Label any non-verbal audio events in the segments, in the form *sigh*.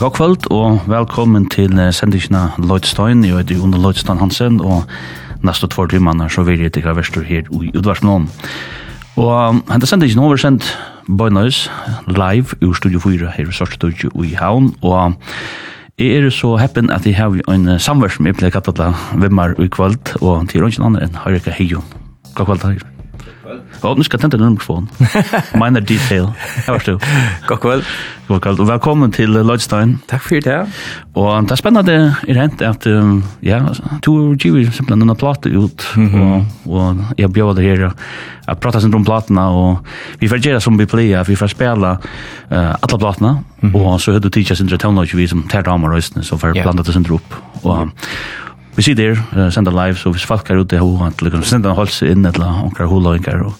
god kvöld og velkommen til uh, sendingina Lloydstein, jeg heter Jon Lloydstein Hansen og neste två timmar så vil jeg til Gravestor her i Udvarsmån. Og um, henta sendingina over sendt Bøynøys live ur Studio 4 her i Sørstudio i Havn og Jeg er så heppen at jeg har en samverd som jeg pleier kattet til Vimmar i kvöld, og til rønnsjen andre enn Harika Heijon. God kvöld, Harika. Og nu skal jeg tente den mikrofon. *laughs* Minor detail. Her var du. God kveld. God kveld. Og velkommen til Lodgestein. Takk for det. Og det er spennende i rent at um, ja, du och Givi simpelthen denne plate ut. Mm -hmm. og, og jeg bjør det her. Jeg prater sen om platene. Og vi får gjøre som vi pleier. Vi får spela uh, alle platene. Mm -hmm. Og så hører du teacher sin tonlage vi som tar damer og rösten. Så får yeah. blanda det sin sen upp. Och, vi sitter her, uh, sender live, så hvis folk er ute i hovedet, liksom, sender en holse inn, eller omkrar hovedløyngar, og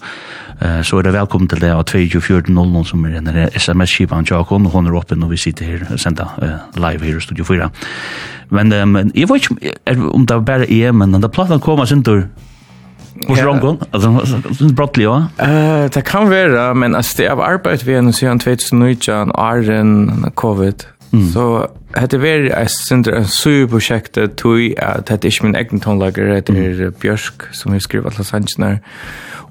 uh, så er det velkommen til det av 24.00 som er en SMS-kipan Jakon, og hun er oppe når vi sitter her, sender uh, live her i Studio 4. Men um, jeg vet ikke er, om det er bare er, men da platten kommer sin tur, Hvor er Rongon? Altså, det er brottelig, uh, Det kan være, men altså, det er arbeid vi er siden 2019, Arjen, covid, Mm. Så hette vi ett center en superprojekt tui at hette är min egen tonlager det är Björsk, som har skrivit alla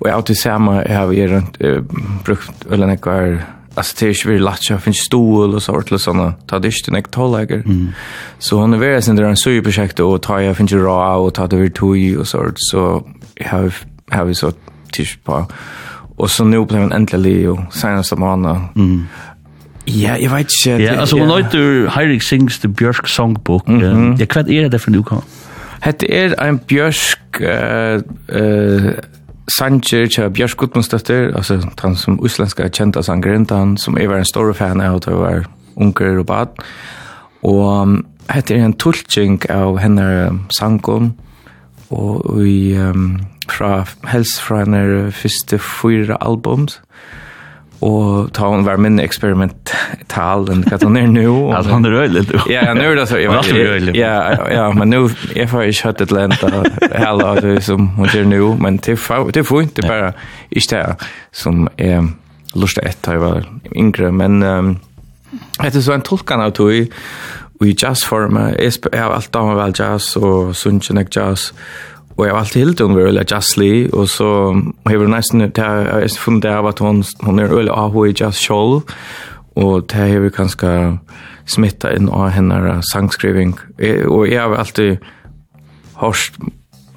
og jeg alltid sama jeg har vi runt brukt eller några altså alltså det är ju väldigt lätt att finna stol och sånt och såna ta det inte något tonlager så hon är väl center en superprojekt og ta jag finns ra og ta det vi tog och sånt så har har vi så tisch på. Og så nu blev en äntligen och senast om mm. Ja, jeg vet ikke. Ja, altså, hun heter Heirik Sings The Bjørk Songbook. Mm -hmm. Ja, hva er det for en uka? Hette er en Bjørk uh, uh, sanger til Bjørk Gudmundstøtter, altså han som uslenska kjenta sangeren, han som er en stor fan av, det var unger og bad. Og um, hette er en tulltjeng av henne sangen, og i, um, fra, helst fra henne første fyra albums, og Och ta hon var min experimental den kan hon er nu. *laughs* Alltså han är röjlig du Ja, nu är det så. Jag vet inte. Ja, ja, men nu jag får ju kött ett länta hela det som hon gör nu, men det får det får inte bara är det som är lustigt ett jag var yngre, men det är så en tolkan av tog i jazzform. Jag har alltid varit jazz och sunchen jazz och jag har alltid helt ung väl Jazz Lee och så har jag nästan där jag funnit där att hon hon är öle av hur Jazz Show och det har vi kanskje smitta inn av henne sangskriving. Och jag har alltid hørt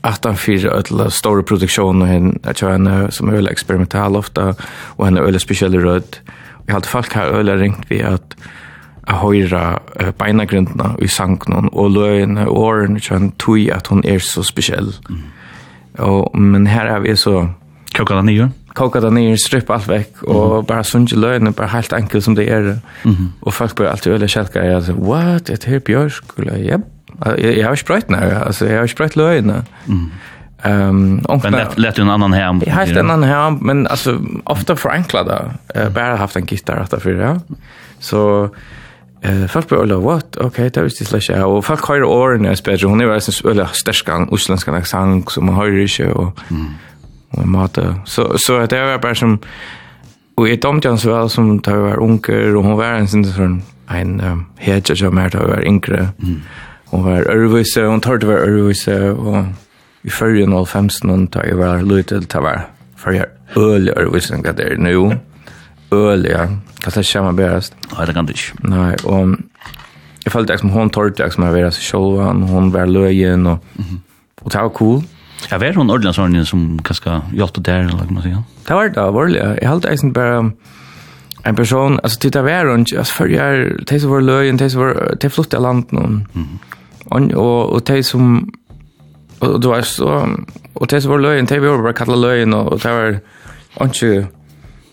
att han fyra ödla stora produktion och henne att jag henne som är öle experimental ofta och henne öle speciell röd Vi har alltid folk här öle ringt vi att a høyra uh, beinagrindene i sangen og løgene og årene kjønn tog at hun er så spesiell. Mm. Og, men her er vi så... Kåka den nye? Kåka den nye, strypp alt vekk, og mm. bare sunge løgene, bare helt enkelt som det er. Mm -hmm. Og folk blir alltid veldig kjelka, jeg sier, what, et her bjørsk? Ja, jeg, jeg har ikke brøyt nær, altså, jeg har ikke brøyt. Mm. Ehm um, men lät lät en annan hem. Jag har en annan hem men alltså ofta förenklad där. Uh, bara haft en gitarr att för ja. Så Eh folk på alla what? Okej, det visste slash ja. och folk har åren är bedre. hon är väl sånn eller stärskan utländska aksent som man hör ju och och mata. Så så det är bara som och jeg tomte han så vel som tar var onkel och hon var en sån sånn en hedge som er da var yngre. Mm. Hun var ørvise, hon tar det var ørvise och i førjen 05 hun tar ju var lite til var för jag öl øl ørvise enn hva det er nå öl ja. Kan det känna bäst? Nej, det kan det inte. Nej, och jag följde som hon tog det liksom vara så själva och hon var löjen och och det var cool. Ja, var hon ordentligt sån som kanske hjälpte där eller något sånt. Det var det, var det. Jag hade inte bara en person, alltså titta var hon, alltså för jag, det som var löjen, det som var, det flyttade landet, någon. Mm. Och, och det som, och, och det var så, och det som var löjen, det var bara kalla löjen och det var, och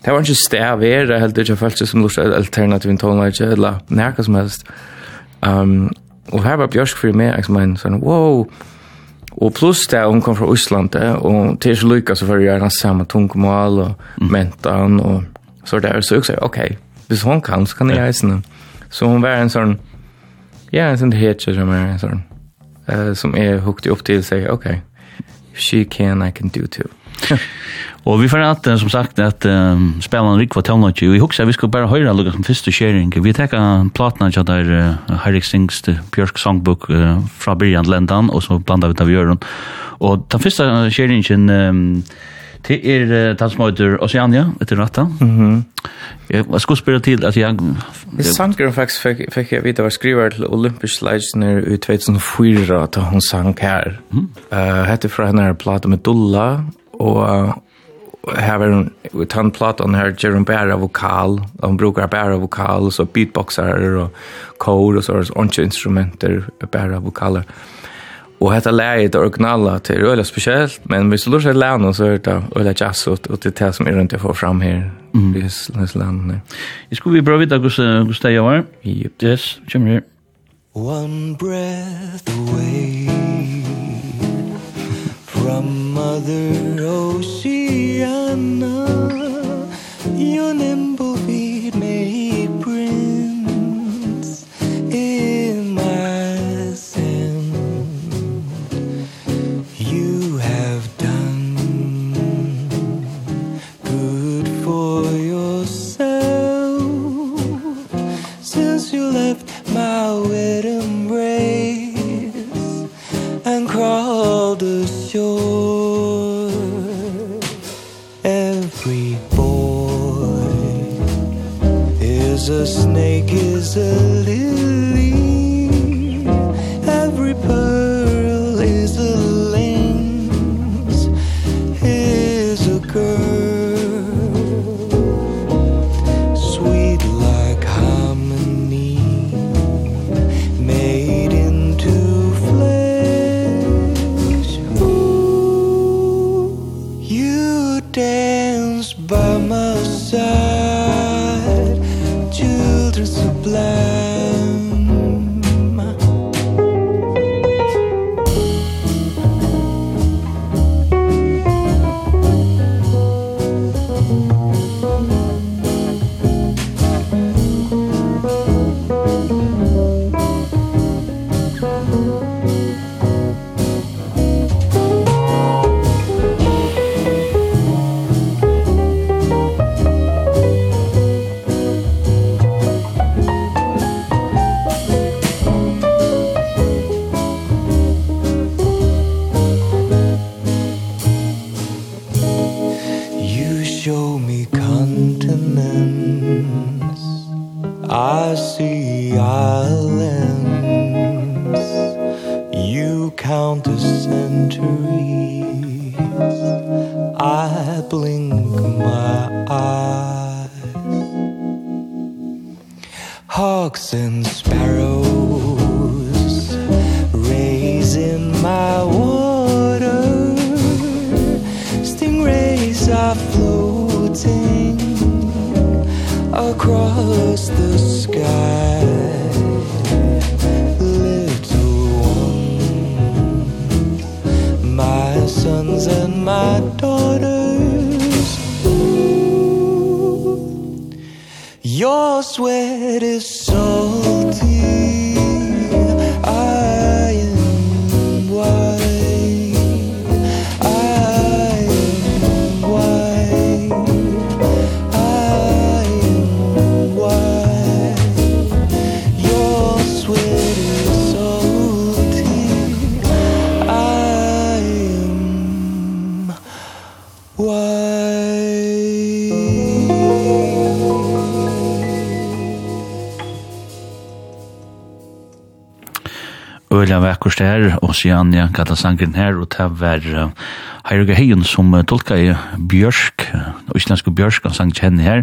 Det var ikke sted av er, helt ikke følt seg som lort alternativ tonelage, eller nærke som helst. Um, og her var Bjørsk for meg, jeg som en sånn, wow! Og pluss det, hun kom fra Osland, og til så lykka så var det gjerne samme tungmål og mm. mentan, og så der, så jeg sa, ok, hvis hun kan, så kan jeg reisende. Så hun var en sånn, ja, en sånn hetje som er en sånn, uh, som er hukte opp til, og sier, ok, she can, I can do too. *laughs* Og vi får at, som sagt, at um, spelan rik var tøvnått jo. Vi husker at vi skulle bare høyre lukka som første kjering. Vi teka platna til der uh, Herrik Sings Bjørk Songbok uh, fra Birjan Lendan, og så blanda vi det vi gjør. Og den første kjeringen um, Det er uh, den som heter Oceania, etter ratta. Mm -hmm. Jeg, jeg skulle spørre til at jeg... I sangren faktisk fikk, fikk jeg vite å skrive til Olympisk Leisner i 2004 da hun sang her. Mm. Uh, hette fra henne er Plata med Dulla, og her var en utan platt on här Jerome Barra vokal hun brukar Barra vokal så beatboxar og kor og så onche instrumenter Barra vokaler og hetta läge det originala till öle speciellt men hvis du lurer seg lära så er det öle jazz og det er det som er rundt jeg får fram här i Islands land. Jag skulle vi prova vite hvordan det stäjer. Yes, kommer. One breath away From Mother Oceana Your nimble feet made prints In my sand You have done Good for yourself Since you left my widow. joy Every boy Is a snake, is a lily. Every person akkurat her, og siden jeg gata sangen her, og det var uh, Heirga Heion som uh, tolka i Bjørsk, uh, islandsko Bjørsk, han sang kjenni her,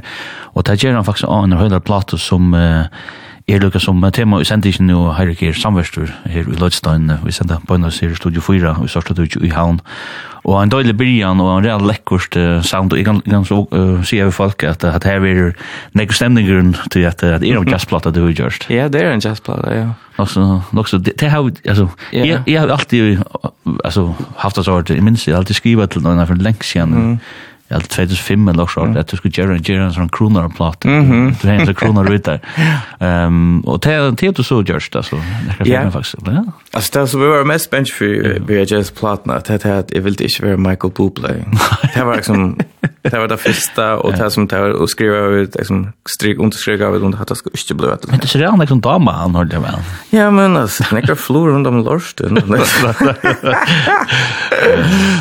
og det gjør han faktisk av en høyla plato som uh, er lukka som tema i sendisjen, og Heirga er samverstur her i Lødstein, vi senda på her i Studio 4, og vi startet ut i Havn, og en døylig byrjan, og en real lekkurst uh, sound, og jeg kan kan så si over folk at at her er nekker stemningen til at at er en jazzplata du har gjørst. Ja, det er en jazzplata, ja. Alltså också det har alltså jag jag har alltid alltså haft det så att i minns jag alltid skriva till någon för länge sedan ja, 2005 eller också mm. att du skulle göra en göra en sån kronar och platt. Mm Du hänger kronar ut där. Ehm och det det du så görs det så. Det kan jag faktiskt. Ja. Alltså det så vi var mest bench för VHS platna, det är Det här det vill inte vara Michael Bublé. *laughs* Det var liksom det var det första och det som det var och skriva ut liksom stryk understryka av och att det ska inte bli rätt. Men det är redan liksom dama han har det väl. Ja men alltså knäcka flor runt om lorsten. *laughs* *laughs*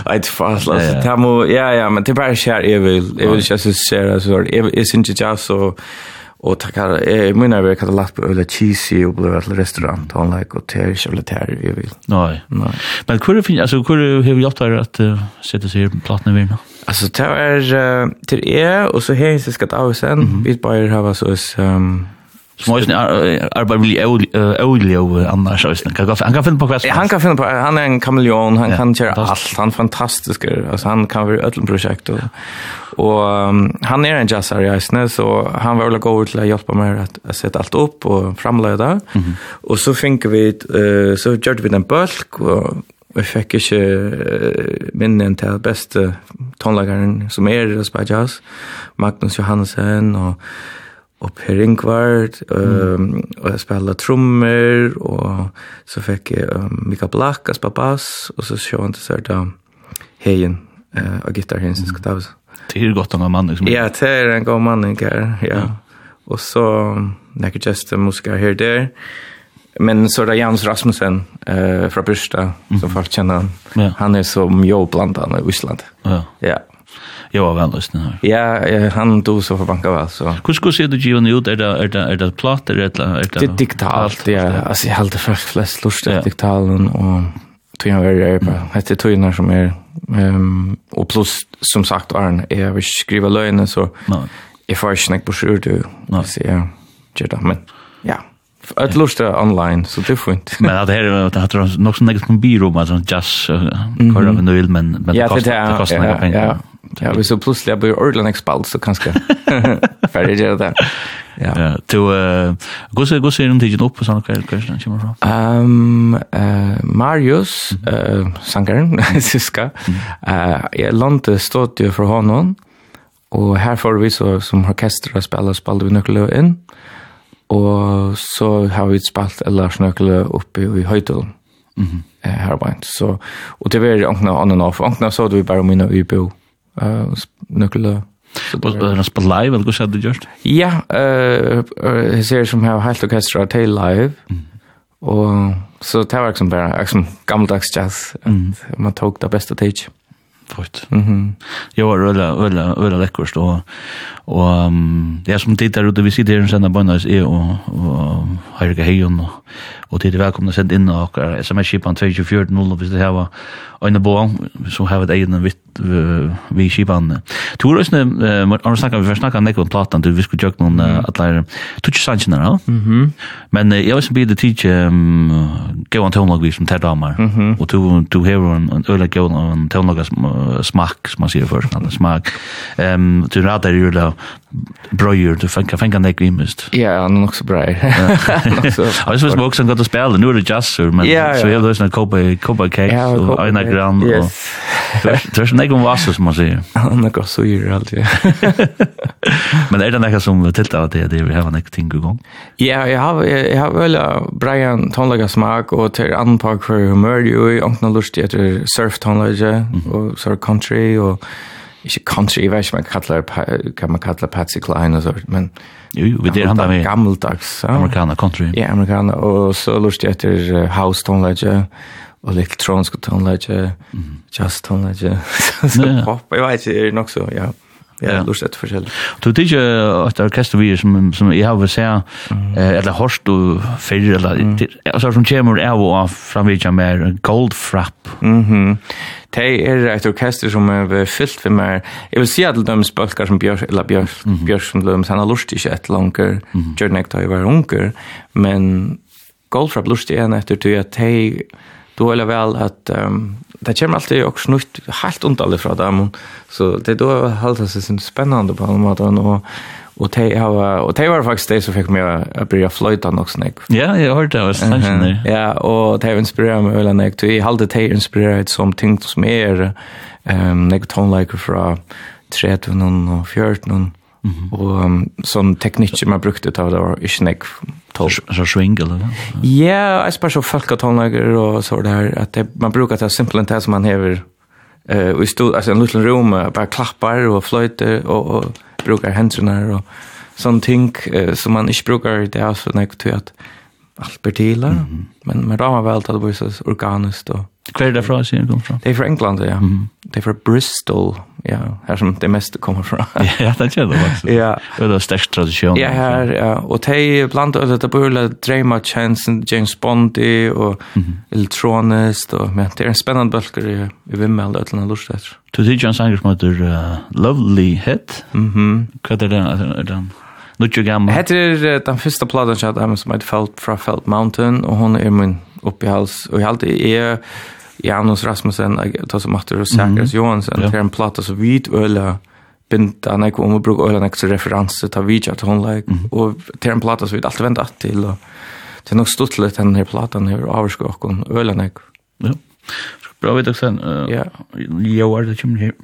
Nej fast alltså. Ja ja men det bara ikke her jeg vil, jeg vil ikke associere, så jeg, jeg synes ikke jeg så, og takkar, jeg minner jeg hadde lagt på øyla cheesy og ble til restaurant, og han like, og det er ikke litt her jeg vil. Nei. Nei. Men hvor er altså, hvor har vi hjulpet deg at uh, sette seg i platene vi nå? Altså, det er, uh, til jeg, og så her jeg skal ta av sen, vi bare har så, um, Som også arbeider veldig øyelig og annars også. han kan han kan finne på kvast. Han kan finna på han är en kameleon, han kan göra allt. Han är fantastisk. Alltså han kan vara öll projekt och och han är en jazzar i Isne så han var väl gå ut och hjälpa mig att sätta allt upp och framlägga. Och så fick vi så gjorde vi en bulk och vi fikk ikke uh, minnen til beste tonlageren som er i Raspberg Jazz, Magnus Johansen og og Per Ingvard, um, mm. og jeg spela trommer, og så fikk jeg um, Mika Black, jeg spela bass, og så sjå han til sørt av Heien, uh, og gitar Heien, som skal ta oss. Det er godt han var mann, liksom. Ja, det er en god mann, her, ja. Mm. Og så, nekker just musikere her der, Men så är det Jans Rasmussen uh, från Bursta, mm. som folk känner han. Ja. Han är som jag bland annat i Island. Ja. ja. Jag var väl lyssnad här. Ja, han då så för banka väl så. Hur ska se du given ut Er det er det er det platt eller er det är det digitalt. Ja, alltså jag helt fast flest lust att digitalen och tog jag väl på. Hette tog som är Um, och plus som sagt Arn är vi skriver lönen så. Nej. Jag får inte på sjur du. Nej. Så ja. Men ja. Ett lusta online så det får inte. Men att här är det har nog sån något byrå med alltså just kolla med vill men men det kostar det kostar några pengar. Ja. Ja, vi så plötsligt jag blir ordentligt expalt så kanske. *laughs* Färdig gör det där. Ja. Ja, to eh gosse gosse runt dig upp på såna kväll kanske kommer från. Um, uh, Marius eh Sangren Siska. uh, jag lånte stått ju för honom. Och här får vi så som orkester att spela spelade vi nyckeln in. Mm. Og så har vi spalt Lars Nøkle oppe i Høydalen. Mm eh Her var det. Så, och det var åkna on and off. Åkna så det vi bare minne i bo. Uh, Nøkle. Var det spalt live, eller hva skjedde det gjørst? Ja, jeg ser som har helt orkestra til live. Mm. Og så det var liksom bare, liksom gammeldags jazz. Mm. Man tok det beste tage. Mm. Fort. Mhm. Mm jo, rulla rulla rulla läckert og, og um, det är som við ute vi sitter och sänder og är och och og Hejon och det är välkomna sent in och SMS chipan 2440 hvis det här var en bo så har det egen vitt vi skipan. Tur oss när när vi snackar vi snackar om platan du vi skulle jökna at att lära touch sanchen där. Mhm. Men jag vill be the teach um go on tone log som tar damer och du du har en öla go on tone log smak som man ser först alltså smak. Ehm du ratar ju då bröjer du fänka fänka nek vi mist. Ja, nog så bra. Alltså så smoke som gott att spela nu är det just så men så jag lösna kopa kopa cake och en grann. Yes. Det är ikke om vaser, som man säger. Han er godt syr, alt det. Men är det något som tiltar at det vi har något ting igång? Ja, jeg har, jeg har vel Brian tonlaga smak, og til anpak for humør, jo, i åkna lust etter surf tonlaga, og så country, og ikke country, jeg vet ikke om man kallar, kan man kallar Patsy Klein og sånt, men jo, jo, vi det han med gammeldags. ja. Amerikaner, country. Ja, amerikaner, og så lust etter house tonlaga, elektronisk tonelage, mm. jazz tonelage, *laughs* så ja. pop, jeg vet ikke, er nok så, ja. Ja, ja. lust etter forskjellig. Du vet ikke at orkester vi som, som jeg har sett, mm. eller hørst du fyrir, eller mm. altså, som kommer av og framvidja med Goldfrapp. Mm. Det er et orkester som er fyllt for meg. jeg vil si at de spølker som Bjørs, eller Bjørs, mm -hmm. Bjørs som Løms, han har lust ikke et langer, mm -hmm. ikke da jeg var unger, men Goldfrapp lust igjen etter til at de då eller väl att um, det kommer alltid också nytt helt underligt från dem. Så det då hålls det sin spännande på något sätt och och det har och det var faktiskt det som fick mig att börja flöjta också snick. Ja, jag hörde det var sant där. Ja, och det har inspirerat mig väl när jag hade det inspirerat som ting som är ehm um, något tonlike för 13 och 14 Mm -hmm. Og um, sånn teknikk man brukte da, det var ikke nek tolv. Så swing, eller? Ja, jeg spør så folk av tonlager og så det her, at det, man bruker det simpelthen det som man hever eh uh, i stod alltså en liten rum bara klappar och flöjter och, och brukar händerna och sånt ting uh, som man inte brukar det alltså när det att allt per tilar. Mm -hmm. Men men ramar väl att det var så organiskt och Kvar det från sig kom från. Det är från England ja. Mm. Det är från Bristol. Ja, här som det mest kommer från. *laughs* ja, det är det faktiskt. Ja. Det är stark tradition. Ja, här ja. och det bland annat det började Drama Chansen, James Bondi och mm. elektroniskt och men det är en spännande böcker i, i Vimmel och Atlanta Lustet. Du tycker John Sangers mot Lovely Head. Mhm. Vad är den? Nutjo gammal. Hetta er den fyrsta platan chat I'm som heter Felt fra Felt Mountain og hon er min oppi hals. Og eg halti er Janus Rasmussen ta som Matter og Sakers Johansen. Til en plata så vit øla binda han ikke om å bruke øyne ekstra referanse til video til hun like, og til en plata som vi alltid venter til, og det er nok stått litt denne platan her, og avskå okken øyne Ja, bra vidt også, ja, jo er det kommer her.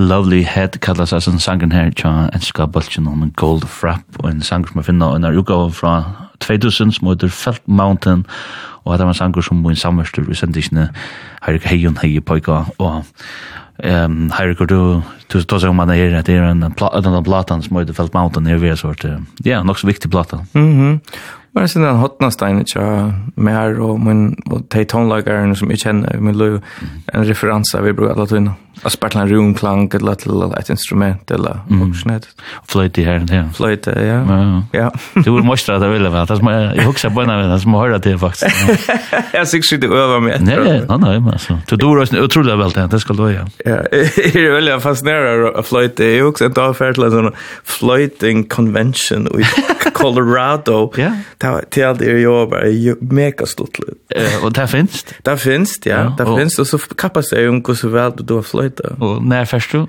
Lovely Head kallas altså en sangen her tja enska bultjen om en gold frap og en sang som jeg finner en er utgave fra 2000 som heter Felt Mountain og det var en sanger som var en samverstur i sendisene Heirik Heion Hei Poika og um, Heirik du du tar seg om man er det er en, en, platan som heter Felt Mountain er vi er svart ja, nok så viktig platan Mhm. Mm Men sen den hotna steinen tja mer og min og te tonlagaren som jeg kjenner min lu en referens vi brukar alla tunna. Jag spelar en rumklang ett litet et instrument eller mm. snett. fløyt i här ja. Flöjt ja. Ja. Du vill måste det vill väl. Det är jag huxar på när det som höra det faktiskt. *laughs* Jag sig skit över mig. Nej, nej, nej men så. Du då är otroligt väl det. Det ska då ja. *laughs* Ja, är det väl fascinerar att flöjt är också ett avfärdlande flöjting convention i *laughs* Colorado. Ja till allt är ju bara mega stort. Eh och där finns *laughs* det. Där finns det, ja. Där finns det så kappas det ju hur så väl du har flöjta. Och när först du?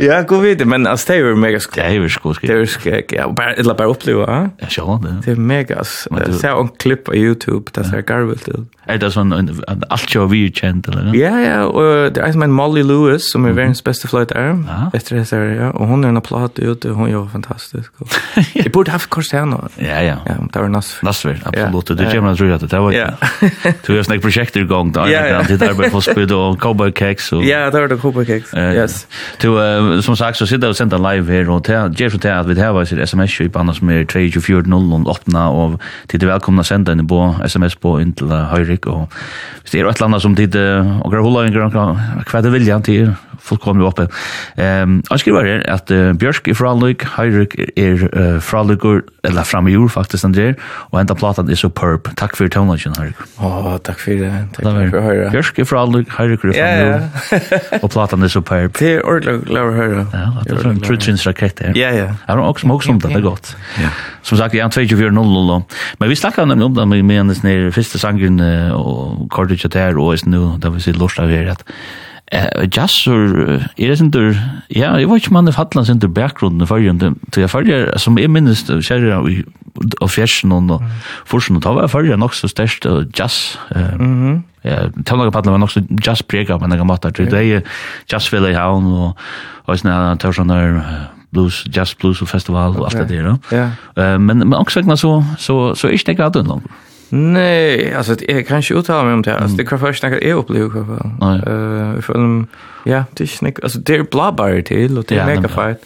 Ja, gå vidare, men alltså det är ju mega skoj. Det är ju skoj. Det är ju skoj. Ja, bara eller bara uppleva, ja. Ja, så det. Det är mega. Så en klipp på YouTube där så garvelt till. Är det sån en allt jag vi känt eller? Ja, ja, och det är min Molly Lewis som är världens bästa flöjtare. Efter det så ja, och hon är en applåd ute, hon är fantastisk. Det borde ha haft kurs Montana. Ja, ja. Ja, det var Nassville. Nassville, absolut. Det kommer jag tro att det var. Ja. Du har snäck projekt i gång där. Ja, ja. det där med Fospid och Cowboy Cakes och Ja, det var det Cowboy Cakes. Yes. Du som sagt så sitter och sända live her, og det Jeff det at vi har varit SMS i annars med 2440 och till det å sende en på SMS på inn in Høyrik, og hvis det er et eller annet som tid och gör hålla en hva er det vilja til, till folk kommer uppe. Ehm, jag skriver her at Björk är från Luke, Hörik är från Luke eller fram i jord faktisk, André, og enda platan er superb. Takk for tonagen, Harrik. Åh, takk for det. Takk for å høre. Bjørske fra alle Harrik er fram i jord, og platan er superb. Det er ordentlig glad å høre. Ja, det er en trutsynsrakett her. Ja, ja. Jeg har også mange om det, det er godt. Som sagt, jeg er 24-0-0, men vi snakket nemlig om det med hennes sånne første sangen, og kortet ikke der, og nå, da vi sier lort av her, at Eh, jazzur, er sindur, ja, jeg vet ikke om han er fattelig sindur bakgrunnen i fargen, til jeg farger, som jeg minnes, kjære av fjersen og forsen, da var jeg farger nok så størst jazz, ja, tøvnaga padla var nok så jazz prega på en måte, det er jazzfelle i havn, og, og tar det var blues jazz blues festival och allt det där. Ja. Eh men men också så så så är det galet långt. Nej, alltså jag kan inte uttala mig om det. Alltså det kan först när jag upplever i alla fall. Eh, i fall ja, det är snick. alltså det är blabbar till och det är mega fight.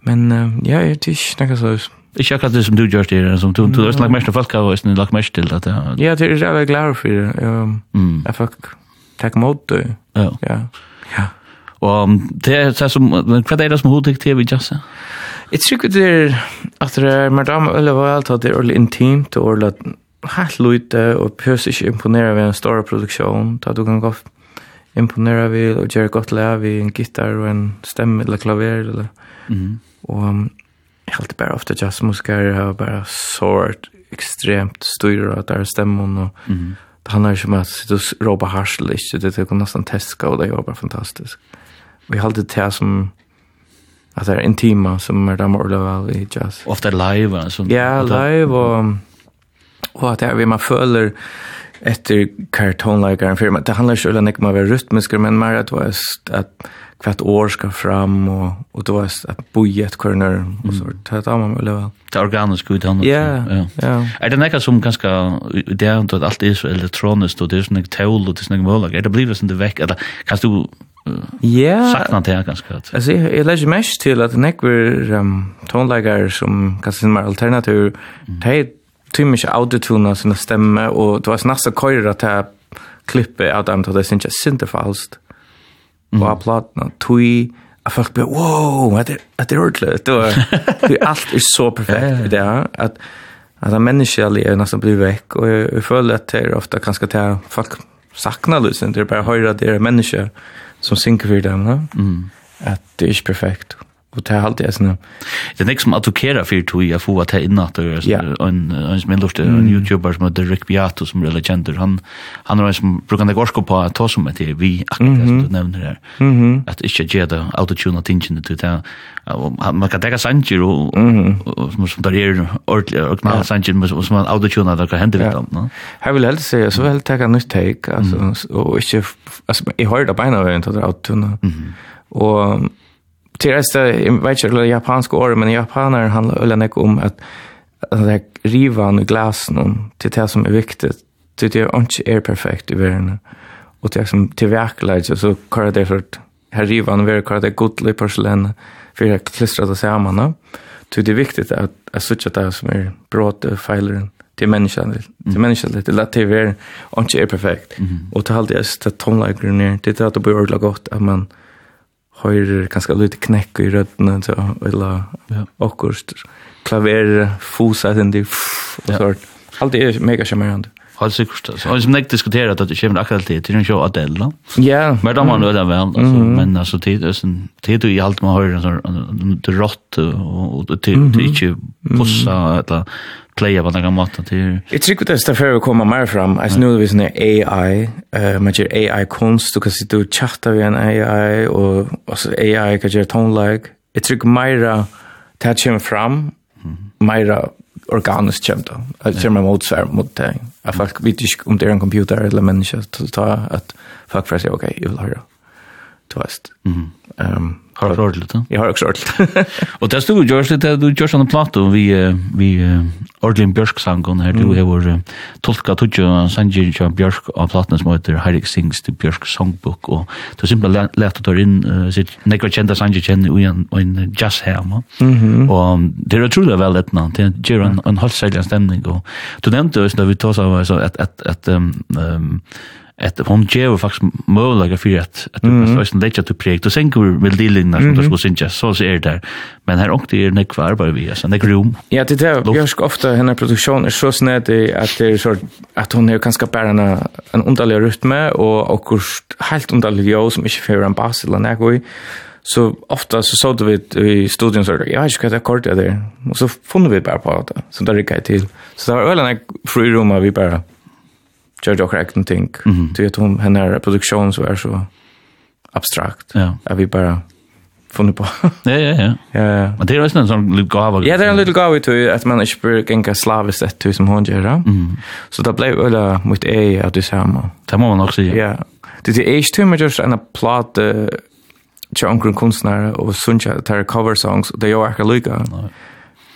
Men ja, det är snack så. Jag checkar det som du gör det som du du är snack mest folk har visst lag mest till att ja. Ja, det är jag glad för det. Ehm, jag fuck tack mot det. Ja. Ja. Og det er så som, hva er det som hoddik til vi jazza? Jeg tror ikke det er at det er, men det er veldig det er ordentlig intimt og ordentlig helt lite och pös inte imponera vid en stor produktion. Ta du kan gå imponera vid och göra gott lä vid en gitarr och en stämma eller klaver eller. Mm. Och um, helt bara ofta just musiker har bara sort extremt styra att där stämman och mm. det handlar ju om att sitta och roba harsligt. Det är nästan teska och det är bara fantastiskt. Vi har alltid det som att det är intima som är där morla väl i jazz. Ofta live altså. Ja, live och Och att det är vi man följer efter kartonläggaren för det handlar ju om att man är rytmisk men mer att vara att kvart år ska fram och och då är att boja ett corner och så det tar man väl väl det organiskt ut han ja ja. är det något som ganska det är inte allt är så elektroniskt och det är snyggt tål och det är snyggt möjligt är det blir det sånt väck eller kan du Ja. Sakna det här ganska gott. Alltså jag, jag lägger mest till att nekver um, tonläggare som kanske sin mer alternativ, mm tog mycket autotune av sina stämmor och det var snart så kör att jag klippet av dem till det syns jag synte falskt. Mm. Och applåderna tog att folk blev wow, att det att det ordentligt. Då allt är så perfekt i det är att att en människa är nästan blir väck och jag följer att det är ofta ganska till folk saknar lysen det är bara höra det är människa som synker för dem, no? Mm. at det er ikke perfekt. Mm och det har alltid är såna det nästa som attackerar för tog, jag får att ta in att en en smällort en youtuber som heter Rick Beato som är legender han han har som brukar det gorsko på att ta som att vi akkurat som du nämner här att inte ge det autotune attention till det man kan ta sanger och som som där är ordentligt och knall sanger som man autotune där kan hända vid dem här vill helst säga så väl ta nytt take alltså och inte alltså i det på ena vägen att autotune och till resta jag vet inte japanska år men japaner handlar väl nek om att att det riva nu glasen om till det som är viktigt till det är inte är perfekt i världen. Och det som till verklighet så kör det för här riva nu kör det godligt porslän för att klistra det samman va. Till det är viktigt att att söka det som är bråte felen till människan till människan det att det är inte är perfekt. Och till allt det är tonlager ner. Det är att det blir gott att man høyrer ganske lite knekk i røttene, så, eller ja. akkurat klaver, fosa, den der, og så Alt det er mega charmerende. Helt sikkert. Så Og som jeg diskuterer at det kommer akkurat til, til en show Adele, da. Ja. Men da man øde vel, altså, men altså, tid, tid i alt man hører, sånn, rått, og til ikke possa, eller, kleja på någon måte till. Jag tycker det är därför vi kommer mer fram. Alltså nu vis när AI, uh, man gör AI konst du kan sitta och chatta med en AI och alltså AI kan göra tone like. Jag tycker mera kommer fram. Mera organiskt kommer då. Det kommer mot svär mot det. Jag fast vet inte om det är en computer eller människa så ta att fuck för sig okej, jag vill höra du vet. Mm. Ehm har du da. Jag har också ordligt. *laughs* og det stod jo, George det du George on plato, vi, och vi vi Ordlin Björk sangon här du har uh, tolka tutje sanger Jean Bjørk av plattan som heter Heirik Sings the Björk songbook du har simpelt lätt å ta inn uh, sitt nekva kjenta sanger Chen i en en jazz här og um, det er utrolig vel lätt nå till Geron en halv säljande stemning, og du nevnte jo, da vi tog så att at att ehm att hon ger faktiskt möjlighet för att att du måste lösa det till projekt. Och sen går väl det linna som du skulle synja så så är det men här också är det kvar bara vi sen det groom ja det är jag ska ofta hennes produktion är så snett att det är så att hon är ganska bara en underlig rytme och och helt underlig ljud som inte för en bas eller något så ofta så såg vi i studion så jag ska ta kort där och så fann vi bara på det så där gick jag till så det var en fri rum vi bara gör jag korrekt någonting. Du vet hon henne produktion så är så abstrakt. Ja. Är vi bara funnit på. *laughs* ja, ja, ja. Ja. ja. Men det är ju en sån liten gåva. Ja, det är en liten gav till att man inte bör gänga slaviskt ett till som hon gör. Mm. Så det blev öla mot E att du samma. Det må man också säga. Ja. Det är ju inte mer just en plot till omkring konstnärer och suncha tar cover songs och det är ju akkurat lika.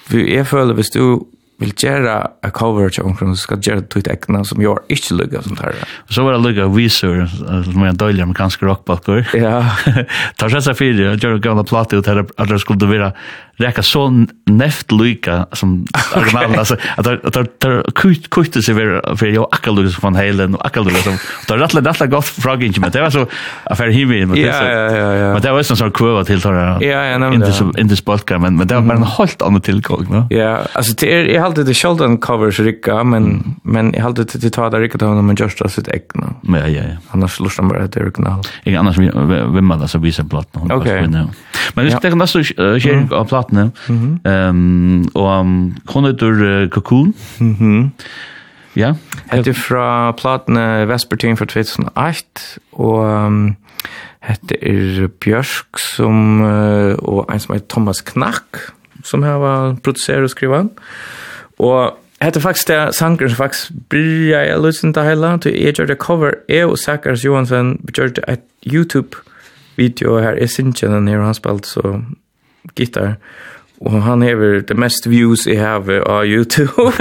Vi är för att du vill göra a cover av omkring så ska göra det ett äckna som jag inte lugga sånt här. Så var det lugga visor som är en dålig amerikansk rockbalkor. Ja. *laughs* Tar sig sig för det, gör gamla platta ut här att det skulle vara räcka så neft lugga som *laughs* originalen. Alltså att det kuttar sig för jag akka lugga som Van Halen och akka lugga som det är rättligt rättligt gott frag men det var så affär himmel. Ja, ja, ja, ja. Men det var en sån kurva till tar det. Ja, ja, nej. Inte så inte spalka men men det var en helt annan tillgång. Ja, alltså det är hade det Sheldon covers Ricka men mm. men jag hade det ta där Ricka honom men just sitt egna. Ja ja ja. Annars lustar man bara det original. Jag annars vimma det, så visa platt någon okay. Men det är det nästa sharing av platt nu. Ehm och Konditor Cocoon. Mhm. Ja. Hette fra platene Vespertin fra 2008, og um, hette er Bjørsk som, uh, og en som heter Thomas Knack, som har produsert og skrivet. Og hette faktisk det sangren som faktisk bryr jeg løsning til hele, til jeg gjør det cover, jeg og Sakars Johansson gjør det et YouTube-video her, jeg synes ikke den her, han spilte så gitar, og han hever det mest views jeg har av YouTube.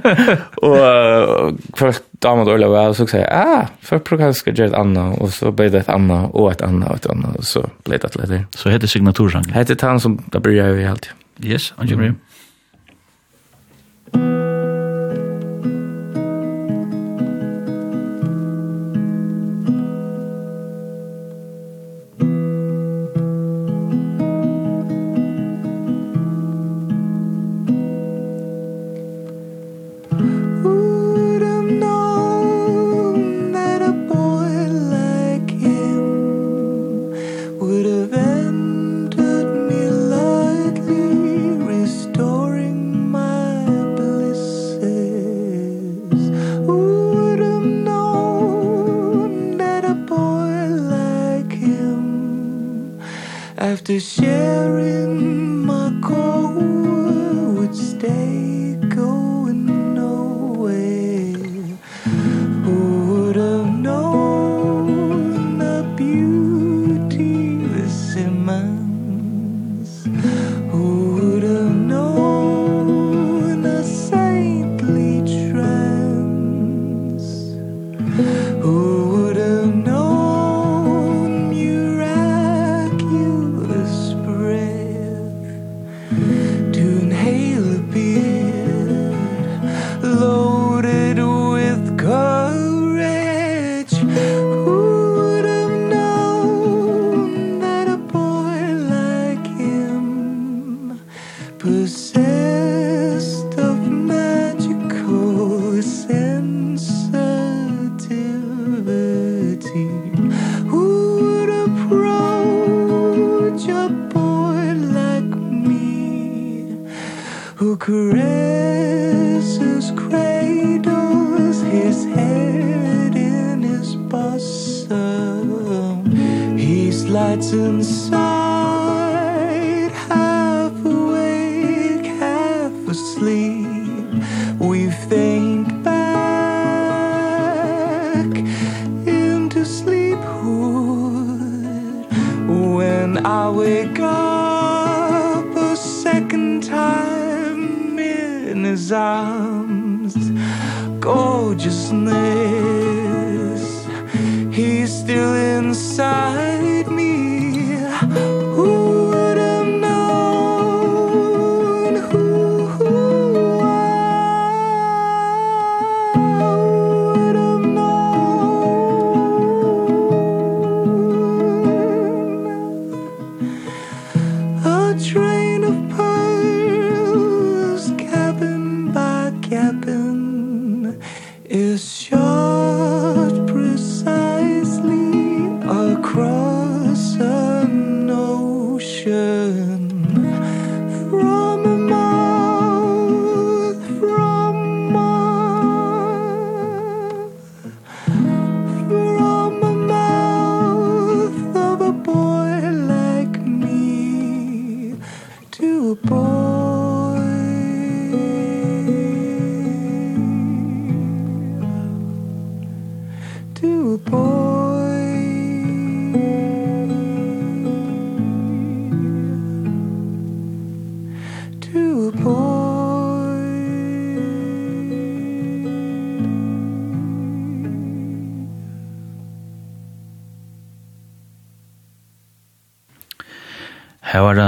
*laughs* og uh, folk damer dårlig av og så sier jeg, ah, for program skal gjøre et annet, og så ble det et annet, og et annet, og et annet, og så ble det et leder. Så hette signatursang? Hette han som, da bryr jeg jo i alt. Yes, han kommer hjem.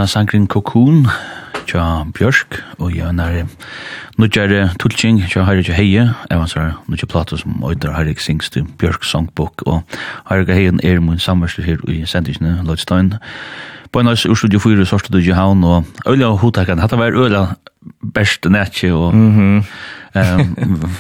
var sangren Cocoon tja Bjørsk og jeg nær nudjare tulking tja Harrik Heie jeg var sånn nudja plato som oidar Harrik sings til Björk songbok og Harrik Heie er mun samvarslu her i sendingsne Lodstein på en oss urstudio 4 sorstu du Johan og øyla og hotakan hatt var øyla best nekje og mm -hmm. um,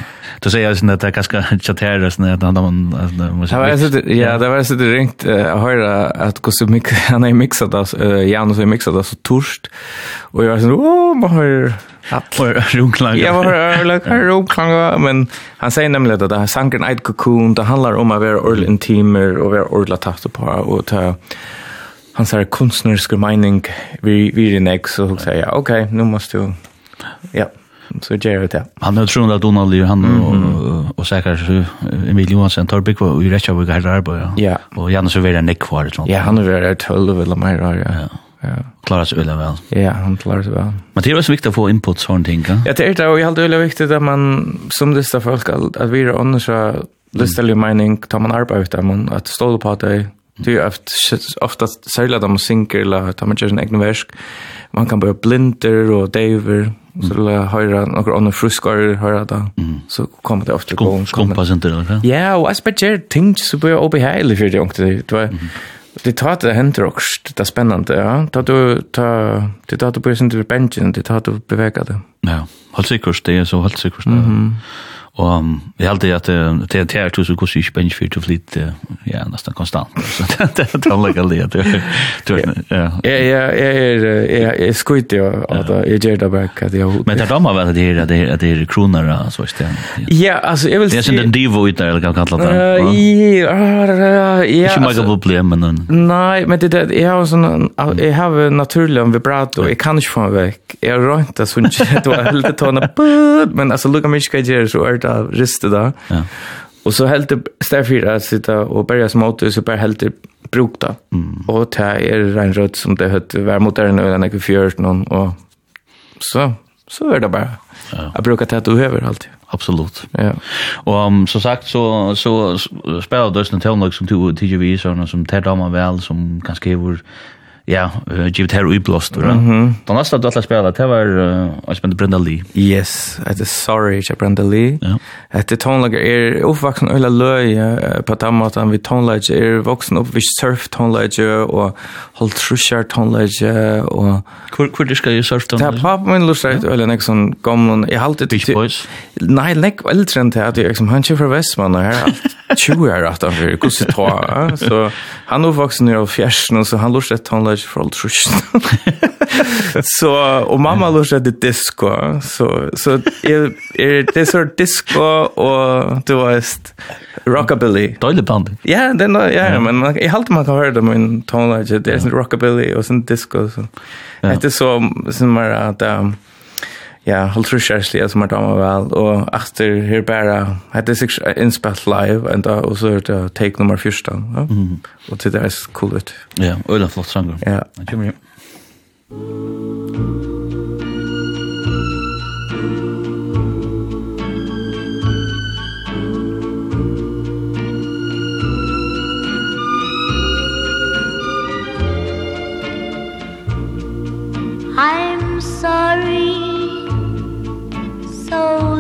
Du säger ju att det är ganska chattera sån att han man Ja, ja, det var så det ringt jag hörde att hur så mycket *laughs* han är mixat alltså Janus är mixat alltså torst och jag så åh man hör att runklang. Ja, man hör runklang men han säger nämligen att det här sanken ett cocoon det handlar om att vara orl intimer och vara orla tatt på och ta han säger konstnärlig mening vi vi är nästa så säger jag okej nu måste du Ja så gör det det. Han har tror att Donald ju han och och säkert så Emil Johansson tar big och rätta jag går där. Ja. Och Janne så vill han nick kvar sånt. Ja, han är väl 12 eller mer ja. Ja. Klarar sig väl väl. Ja, han klarar sig väl. Men det är så viktigt att få input sånt ting. Ja, det är det och jag håller det viktigt att man som det folk att vi är annars så listar ju mening tar man arbete man att stå på det. Det är ofta sälja man synker eller tar man just sin egen verk man kan bara blinder och daver mm. så vill jag höra några andra fruskar höra då mm. så kommer det ofta gång kompas inte då ja och jag spelar ting så blir jag obehaglig för det inte det var det tar det händer också. Det är spännande ja. Tar du tar det tar du på sin bänken det tar du bevägar det. Ja håll sig kurs det så håll sig kurs det Og jeg held det at det er tært hos hvordan ikke bensje fyrt og flit, ja, nesten konstant. *laughs* Så det er tannlegger det. er Ja, ja, Jeg er jeg skuit jo at jeg gjør det bare at jeg... Men det er damer vel at det er kroner, så ikke det? Ja, altså, jeg vil si... Det er sin den divo ut der, eller hva kallet det? Ja, ja, Ikke mange problem, men... Nei, men det er... Jeg har sånn... Jeg har naturlig om vibrato, jeg kan ikke få meg vekk. Jeg har rønt det sånn, *laughs* det var helt tående, *laughs* men altså, lukka mye skal jeg gjøre så er helt av riste da. Ja. Och så helt där fyra sitta och börja småta så bare helt bruk då. Mm. Och det är en rött som det hette var mot den och den är fjört någon och så så er det bara. Ja. Jag brukar at du över alltid. Absolut. Ja. Och um, som sagt så så spelar det en tonlag som du tjugo visarna som tar damer väl som kanske hur ja, uh, givet her uiblåst. Mm -hmm. Den neste du alla spela, det var uh, spände Brenda Lee. Yes, det er sorry, ikke Brenda Lee. Ja. Det är tonlager är uppvaksen öla löj på den måten vi tonelager, er voksen opp, vid surf tonelager, og holdt trusjar tonelager, og... Hvor, hvor du skal i surf tonlager? Det er pappa min lustar et öla nek sån gammal... Jag halte Beach Boys? Nei, nek eldre enn til at jeg liksom, han kjører fra Vestmann og her er alt 20 år at han fyrir, gussi ta. *laughs* Så han uppvaksen er av fjersen så han lustar et var ikke for alt trusjen. *laughs* så, og mamma lurte etter disco, så, så jeg, jeg, det er så disco og du vet, rockabilly. Døylig band. Ja, det er, ja, ja, men jeg halte man kan høre det med en tonelage, det er sånn rockabilly og sånn disco. Så. Ja. Etter så, sånn mer at... Um, ja, holdt trusjærslige som er damer vel, og etter her bare, hette seks innspett live, enda, og så er det take nummer 14, ja? mm. og til det er cool ut. Ja, øyla flott sanger. Ja. Ja, kommer jo.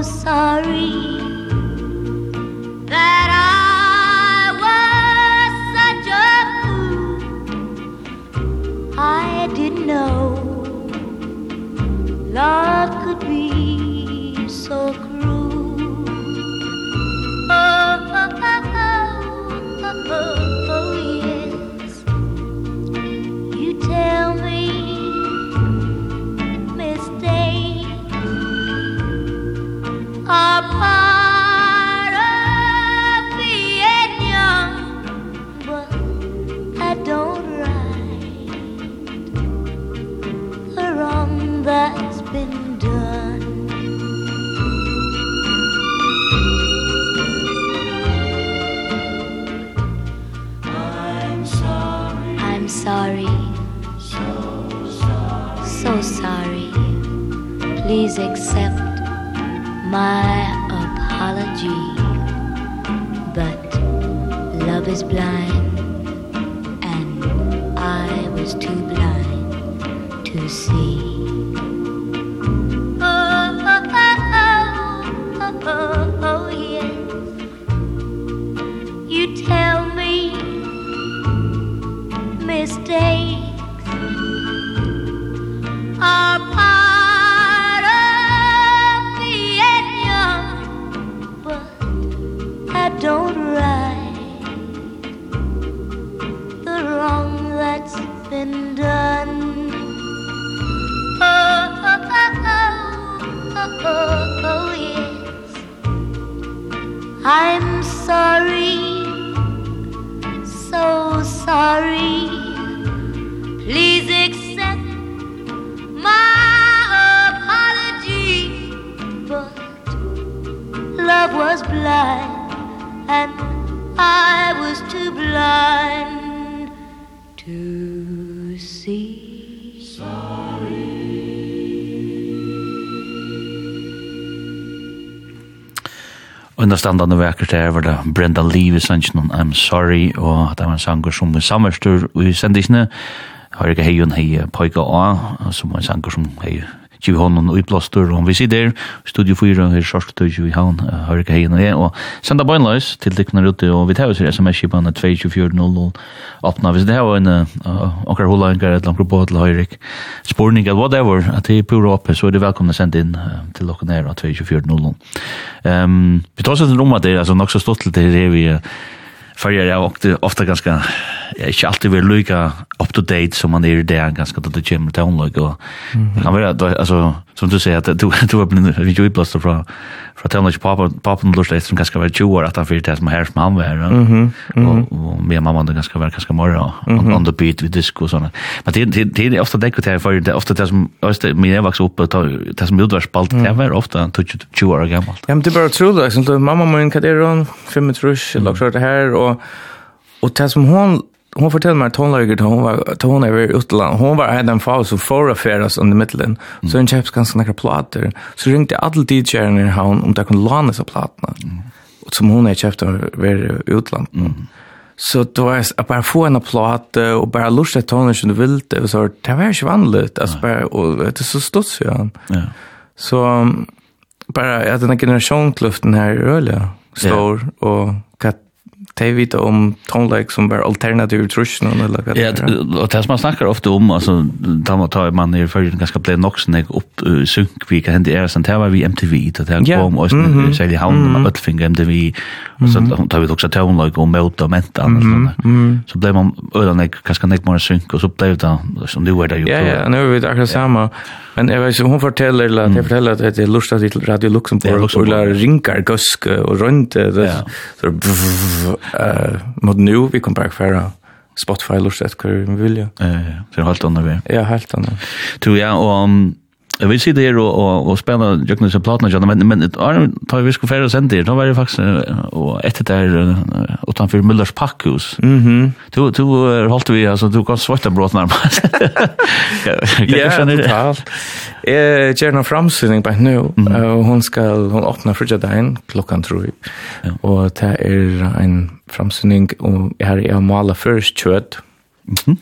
sorry. please accept my apology but love is blind and I was too blind to see. innastandande vekker der var det Brenda Lee i sannsyn I'm Sorry, og det var en sanger som er samverstur i sendisene. Har ikke hei hun hei poika A, som var en sanger som hei Giv honom og iblåstur, og vi sitter i Studio 4 her Sjørstøy i Havn, ikke Heien og jeg, og senda bøgnløys til dikkene rute, og vi tar oss her sms-kipene 22400 åpna, hvis det her var en anker hula, anker et langt på til Høyrik, spurning, eller whatever, at det er pura oppe, så er det velkomne sendt inn til dere nere, 22400. Um, vi tar oss et rom at det, altså nok så stått til det her vi, Fyrir er ofta ganska er ikke alltid vil lykke up to date som man er i det en ganske at det kommer til håndløk og han vil altså som du sier at du, *laughs* du er blitt vi jo iblastet fra fra til håndløk papen papen lort som ganske var 20 år at han fyrt det som her som han var og, og min mamma det ganske var ganske morgen og on the beat with disco og sånne. Men det, det, det er ofte det jeg for det er ofte det som min jeg vokste opp det som utvarsspalt det var ofte 20 år gammalt ja men det er bare trolig mamma min hva er hun? 25 eller det her og Og det som hon hon fortällde mig att hon lager hon var hon över utland. Hon var en av så för affärs under middelen, Så en kjøpte ganske nekker plater. Så ringde alla DJ:n i havn om det kunde låne så platene, Och som hon er kjøpt av ved utland. Så då är jag bara få en applaat och bara lusta ett tonen som du vill det. Och så det var ju vanligt. Alltså bara, och det är så stort så. Ja. Så bara att den här generationkluften här är rörlig. Stor och de vet om tonleik som var alternativ trusk någon eller vad det är. Ja, och det som man snackar ofta om alltså där man tar man i förrän ganska blev nox nek upp uh, synk vi kan hända är sen där var vi MTV då där kom och sen sälja hand med öllfinger MTV och så tar vi också tonleik och möta menta och sånt Så blev man ödan nek ganska nek mer synk och så blev det som du var där ju. Ja, ja, nu är vi jag samma. Men jag vet hon fortäller eller att jag fortäller att det är lustigt Radio Luxemburg och ringar gusk och runt det så Eh, mot nu vi kommer bara för Spotify lust att vi vill ju. Eh, ja. Det är helt annorlunda. Ja, helt annorlunda. Tror jag om vi sitter her og, og, og spiller Jøkken disse platene, men, men da vi skulle fære og sende her, da var det faktisk, og etter der, utenfor Müllers pakkhus. Mhm. -hmm. Du, du holdt vi, altså, du kan svarta bråten nærmest. *laughs* ja, totalt. Jeg gjør noen framsynning bare nå, mm -hmm. og hun skal, hun åpner frugjedeien klokken, tror jeg. Ja. Og det er en framsynning, og her er jeg maler først kjøtt, mm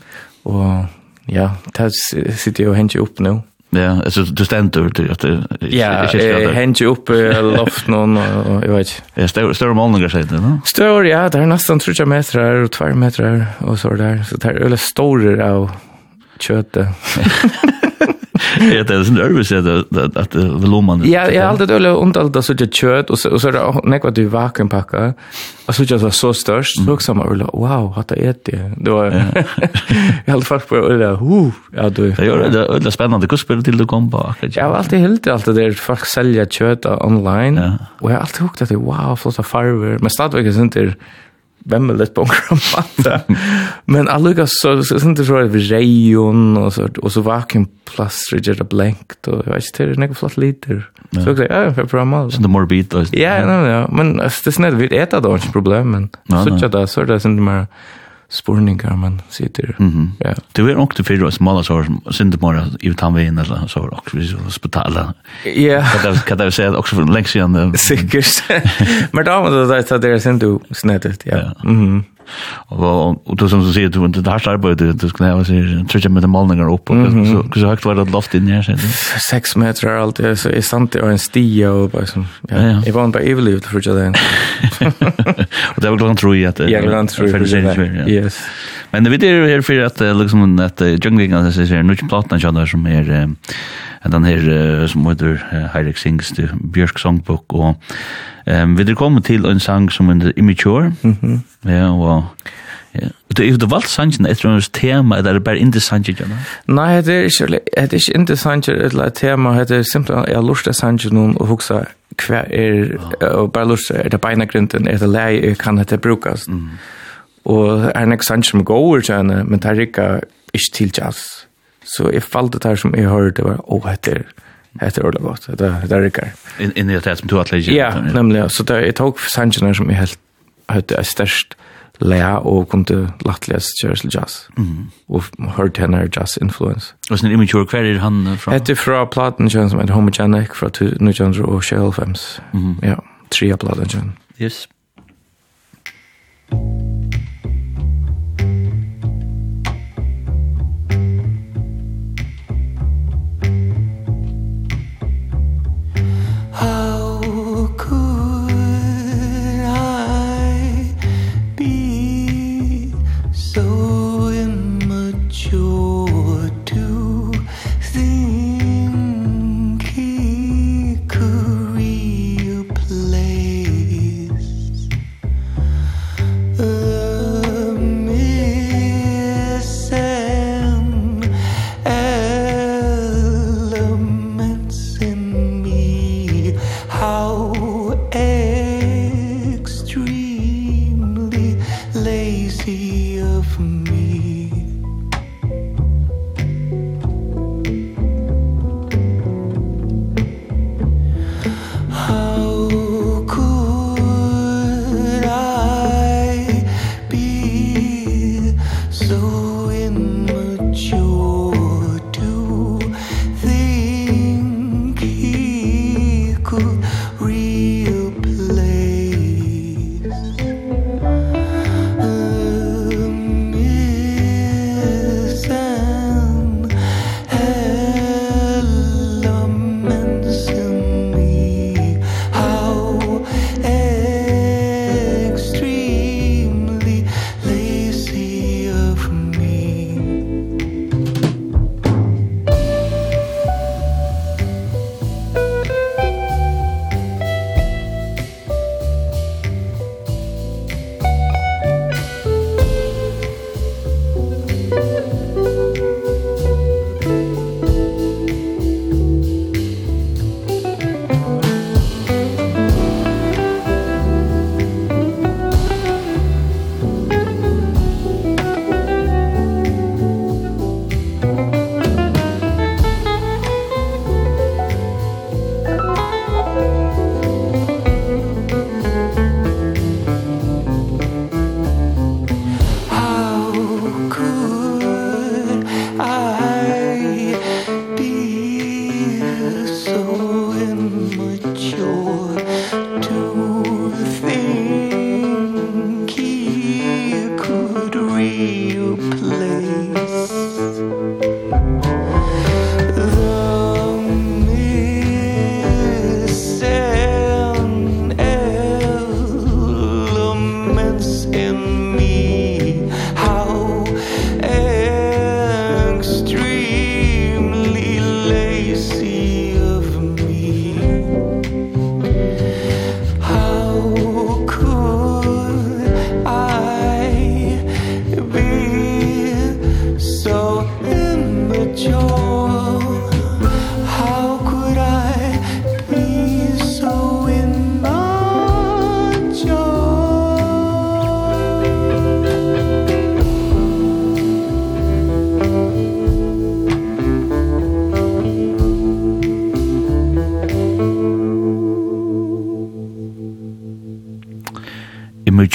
og ja, det sitter jeg og henter opp nå. Ja, alltså du ständer till att det Ja, hänger upp *laughs* i loften och jag vet. Ja, större större målningar säger det, va? Större, ja, det är nästan 3 meter och 2 meter och så där. Så det är eller större av köttet. *laughs* *laughs* *laughs* Ja, det är så nervös att att det lommar. Ja, jag har alltid öle och allt så det kött och så så det näck vad du vaken packa. Och så just så störst så också man öle. Wow, har det ätit. Då jag har fast på öle. Hu, ja du. Det gör det öle spännande kusper till du kom på. Jag har alltid helt alltid där folk säljer kött online. Och jag har alltid hukt det wow, flotta farver. Men stadvägen inte vemmeligt på en matte. *laughs* Men alluga så så inte så det rejon og så og så vakuum plus rigid blankt og jeg vet ikke det är något flott liter. Så jag ja, för bra mal. Så det morbid då. Ja, ja. nej, men det är snett, vi äta då inte problem men så tjata så det är inte mer spurningar man sitter. Mm -hmm. ja. Det var också för oss måla så synd mora, i tanvein eller så också vi spetala. Ja. Kan det kan det säga också för längst Sikkert. Men då var det där det där synd du ja. ja. Mhm. Og, og, og du som så säger du inte det här arbeid, du du skulle ha sier, trycka med de målningar opp, og så så høyt var det loft inn her, sier du? 6 meter allt är så är sant *laughs* det, och en stia och bara så. Ja. Jag var inte överlevt för jag den. Och det var klart tror jag att Ja, klart tror ja, Yes. Men det är här för att liksom att jungling alltså så här nu plattan jag där som är den här som heter Heirik Sings Björk Songbok och Ehm vi det kommer till en sang som är immature. Mhm. Ja, wow. Ja. Du er det valgt sangen etter hans tema, eller er det bare ikke sangen? Nei, det er ikke, det er ikke sangen eller tema, det er simpelthen jeg har lyst til sangen noen og huksa hva er, og bare lyst er det beina grunden, er det lei, kan det brukes? Og er det ikke sangen som går, men det er ikke, ikke til jazz. Så jeg falt det her som jeg hørte, det var, åh, det er, Det är ordentligt gott. Det det är rycker. In in i det som du har lägga. Ja, nämligen så det jag tog Sanchen som är helt hade är störst lä och kom till Latlas Church Jazz. Mm. Och hörde henne jazz influence. Och sen immature query han från. Hette från platen känns som heter homogenic från till och shell films. Mm. Ja, tre av platen. Yes. Yes.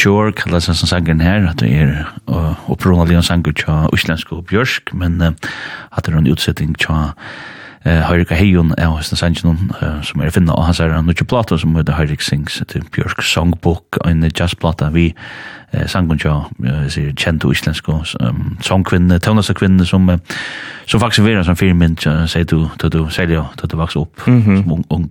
Shore kallar sig som sangen her, at det er opprunnelig en sanger tja uslensk og bjørsk, men at det er en utsetting tja Høyrika Heion er hos den sangen som er finna, og han er en nukje plata som heter Høyrik Sings, et bjørk songbok, en jazzplata vi sangen tja kjent og uslensk og sangkvinne, tøvnasta kvinne som som faktisk vera som firmynd, sier du, da du, sier du, da du vaks opp som ung, ung,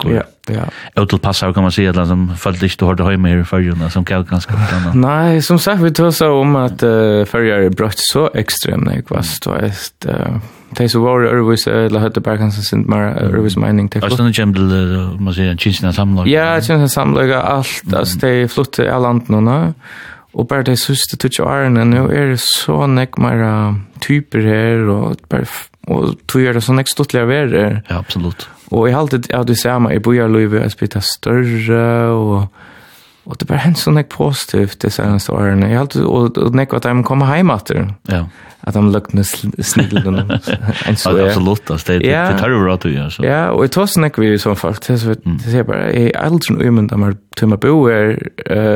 Ja. Utelpassar kan man säga att som följt lite hårt hemma i förrjuna som kan ganska bra. Nej, som sagt vi tog så om att uh, förrjär är brött så extremt när jag var ståst. Det så var det övervis eller hade Bergensen sent mer övervis mining tech. Alltså den jämdel man säger en chinsna samlag. Ja, chinsna samlag allt alltså de flutte i landet nu nu. Og bare det siste tutsi årene, nå er det så nek mer typer her, og, bare, og tog er det så nek stortlig av er. Ja, absolutt. Og jeg halte at det samme i bojarlivet, jeg spytta større, og, og det bare hendt så nek positivt de seneste årene. Jeg halte, og, og nek at de kommer hjem etter. Ja. At de løkne *laughs* er. Absolutt, altså, det, ja. det tar jo bra til, Så. Ja, og jeg tar så nek vi som folk, det så, det ser jeg bare, jeg er aldri noe umynd om jeg tog meg bo her,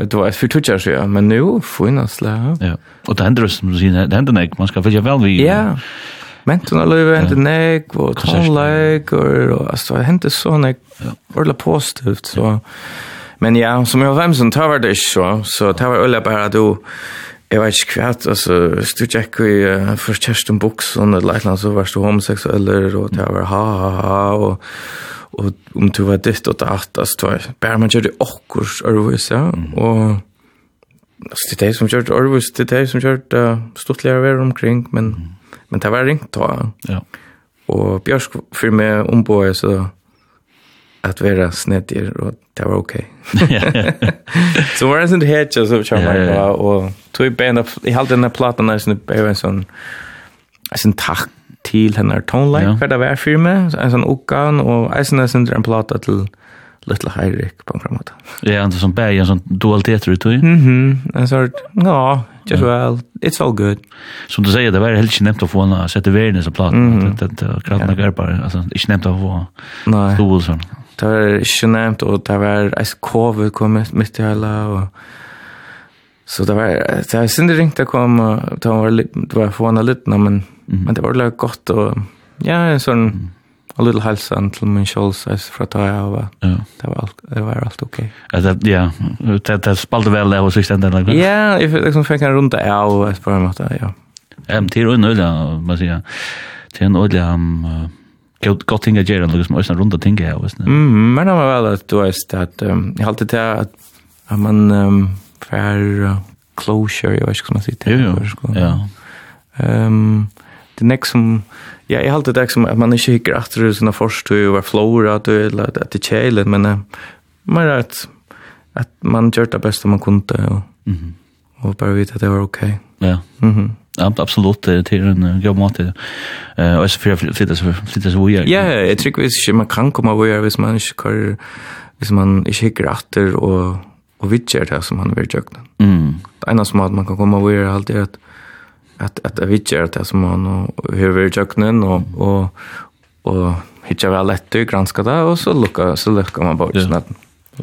det var et fyrtutjar, så ja, men nå, få inn, altså. Ja, og det hender som du sier, det hender nek, man skal følge vel vi. Ja, ja mentona løyve, hente nek, og tonleik, og altså, hente så nek, ordla positivt, så. Men ja, som jeg var hvem som tar var det ikke, så, så tar var øyla bare at du, jeg vet ikke hva, altså, hvis du tjekk i uh, først Kjersten Bukson, eller et eller annet, så var du homoseksueller, og det var ha, ha, ha, og, og om du var ditt og datt, altså, var, bare man gjør det akkurat, er ja, og, altså, det er är som gjør kört Orvis, det er är som gjør det, uh, stort være omkring, men Men det var ringt då. Ja. Och Björsk för mig ombord så att vara snedig och det var okej. Så var det inte helt så kör man då och tog band upp i halden den plattan där så det var en sån en sån tack till henne tonline för det var för mig en sån okan och en sån där en platta till Little Heirik på en måte. Ja, en sån bæg, en sånn dualitet tror du? Mhm, en sort, ja, just well, it's all good. Som du säger, det var helt knäppt å få en sätta värden som platt. Det det krattna garpar, alltså ikke knäppt å få. Nej. Stol sånn. Det var ikke nevnt, og det var eis COVID kommit mitt i hele, och Så det var det jag synde ringt kom, og det var det var få en liten men men det var lite gott och ja, en sån a little hälsan till min shows as för att jag var det var allt det var allt okej. Att ja, det det spelade väl det och så ständ där. Ja, if liksom fick en runda ja och så på något ja. Ehm till och nu där man säger till en olja um gott gott tinga ger och liksom ösna runda tinga här visst. Mm, men det var väl att du vet att jag hade det att att man för closure jag vet inte vad man säger. Ja. Ehm det nästa som Ja, jag håller det som att man inte hickar efter det sina först och var flora att eller att det kjälet, men mer att att man gör det bästa man kunde och mhm. Och bara vita att det var okej. Okay. Ja. Mhm. Ja, absolut det är en god mat. Eh och så för flytta så flytta så vidare. Ja, jag tycker ikke man kan komma vidare hvis man ikke kan hvis man inte hickar efter og, og vidtjer det som man vil gjøre. Mm. Det ene som att man kan komme komma vidare alltid är att at at vi gör det som man och hur vi jöknen og og och hittar vel lätt att granska det og så lucka så lucka man bort at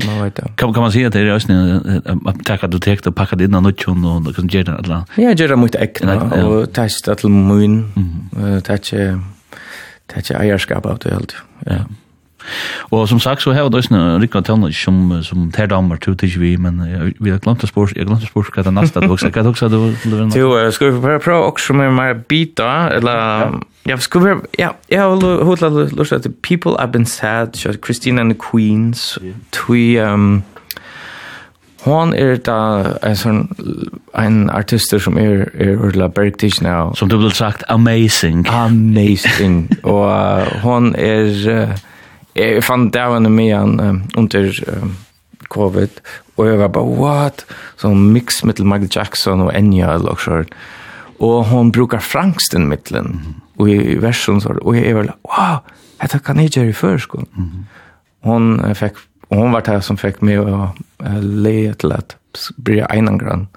Man vet det. Kan kan man se att det är ösnen att tacka du tek och packa in något och och liksom ger det alla. Ja, ger det mycket äckna og testa til mun. Eh tack tack eierskap av det helt. Ja. Og som sagt så har det en rikka tøvner som, som ter damer til til vi, men jeg, vi har glemt å spørre, jeg glemt å spørre hva det neste du også, hva du også du vil Jo, skal vi prøve prøve også med mer bita, eller, ja, skal vi, ja, jeg har hodla lyst til People I've Been Sad, Christina and the Queens, tui, um, Hon er da en sånn en artist som er er Ulla Bergtish now. Som du vil sagt amazing. Amazing. og uh, hon er uh, jeg fann det av henne med han under um, covid, og jeg var bare, what? Sånn mix mittel Michael Jackson og Enya eller noe sånt. Og hun brukar Frankston mittelen, og i versen så, og jeg var, wow, dette kan jeg gjøre i før, sko. Mm. Hun fikk, og hun var det som fikk meg å uh, leie til at bli einangrann.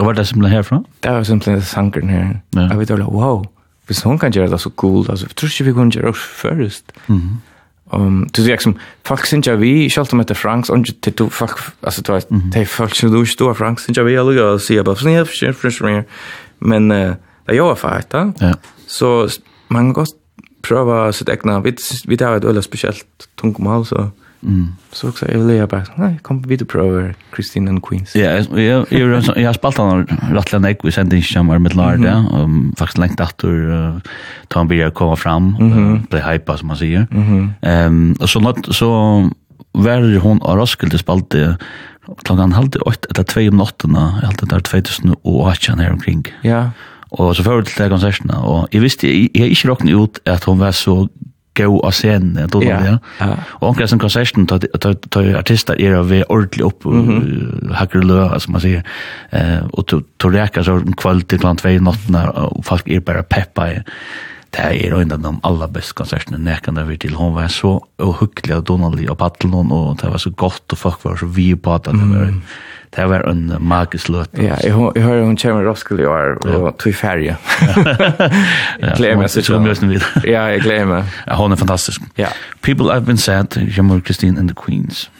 Og var det simpelthen herfra? Det var simpelthen sangeren her. Ja. Jeg vet, wow, hvis hun kan gjøre det så cool, altså, jeg tror ikke vi kunne gjøre det først. Mm. Um, du ser liksom, folk synes jeg vi, selv om det er franks, og det du folk, altså du vet, det er folk som du inte är franks, synes jeg vi, jag lukar och säger bara, nej, jag förstår mer. Men uh, det jag var färdigt, ja. så man kan godt prøve sitt egna, vi, vi tar ett väldigt speciellt tungomål, så Mm. Så också jag vill bara, nej, kom vi till prova Christine and Queens. Ja, jag jag jag har spalt han rattlan nek vi sent in chamar med Lard, ja. Um faktiskt längt ta Tom Beer komma fram, uh, bli hype som man säger. Ehm och så något så var hon av Roskilde spalte klockan halv åtta eller två om natten, helt där 2008 här omkring. Ja. Och så förut till konserterna och jag visste jag, jag inte räknade ut att hon var så god av scenen, jeg tror det, ja. Og omkring som konserten, tar artister er av ordentlig opp, mm -hmm. hakker lø, som man sier, og tog reker så kvall til klant vei nottene, og folk er bare peppa i, det er en av de aller beste konsertene nekene vi til. Hun var så uhyggelig og donalig og paddelen, og det var så godt, og folk var så vi på at det var, det var en magisk løt. Ja, jeg, jeg hører hun kommer Roskilde i år, og tog ferie. jeg gleder meg. Så kommer jeg. Ja, jeg gleder meg. Ja, hun er fantastisk. Ja. People I've Been Sad, Jamal Christine and the Queens.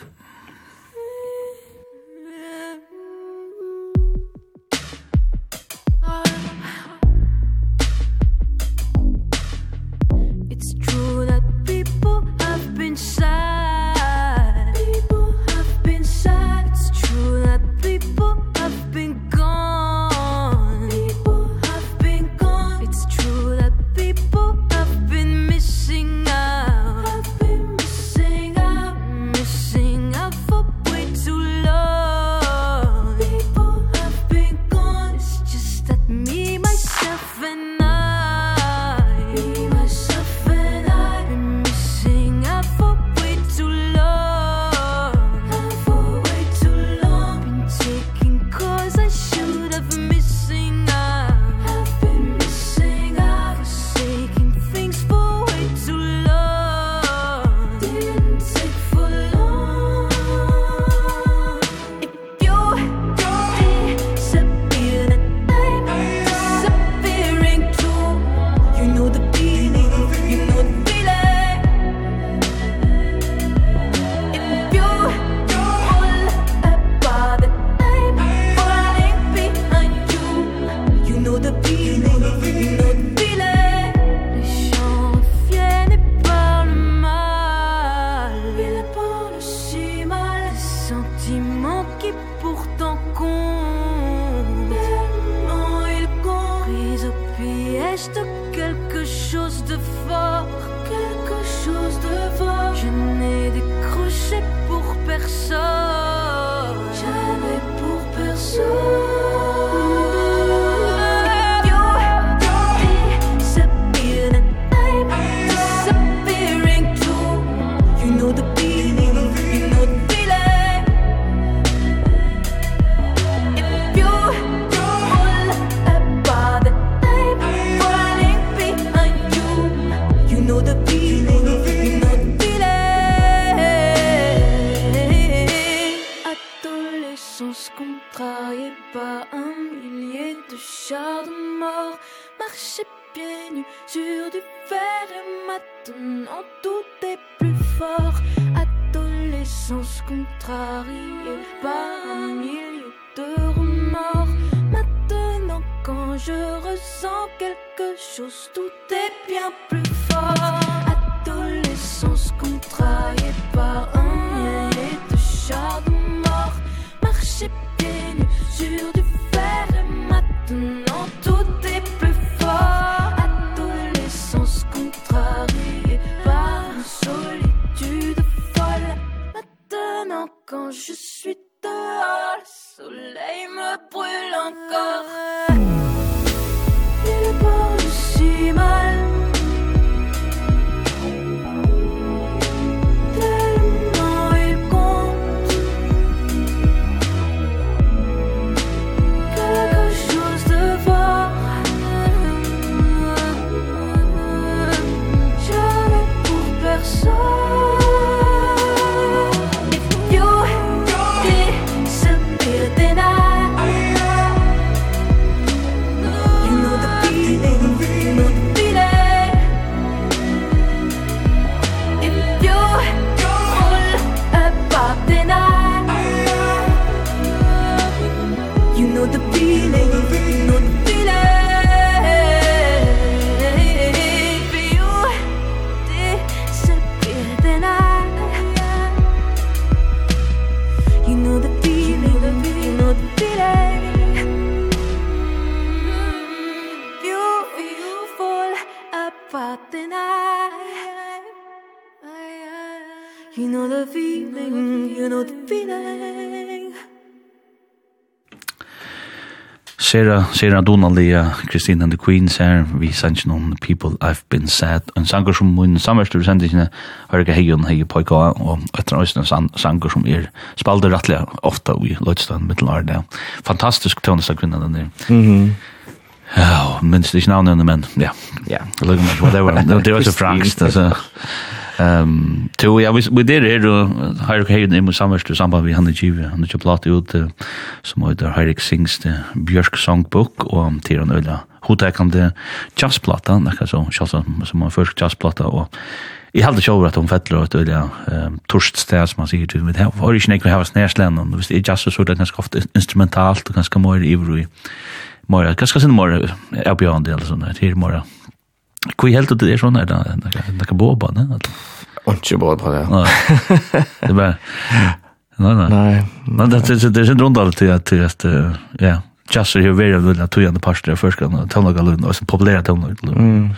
Sera, Sera Donalia, Christine and the Queens her, vi sanns noen People I've Been Sad, en sanger som mun samverstur sendingene, ikke Heion, Heio Poika, og etter en øyne sanger som er spalder rettelig ofta i Lødstein, Middelarne. Fantastisk tøvnest av kvinnan den der. Mhm. Ja, minst ikke navnet, henne, men ja. Ja. Lugg med, whatever. *laughs* Det var så fransk, altså. Ehm to ja vi vi det här då Hyrik Hayden i samverst i samband vi Hanne Giva han har platt ut som heter Hyrik Sings the Björk Songbook och till en ölla hotäkande jazzplatta näka så så som en först jazzplatta og i halde sjøver at hon fettler at øyla torst sted som man sier til mitt her var ikke nekker hava og hvis det er jazz så er det ganske ofte instrumentalt og ganske møyre ivro i møyre ganske sin møyre avbjørende eller sånn her møyre Hvor helt det er sånn, *laughs* er det ikke båba, ne? Ikke båba, ja. Det er bare, nei, nei. Nei, men det er ikke rundt alt til at, ja, jazz är ju väldigt väldigt tujande pastor först kan ta några lund och så populära ton.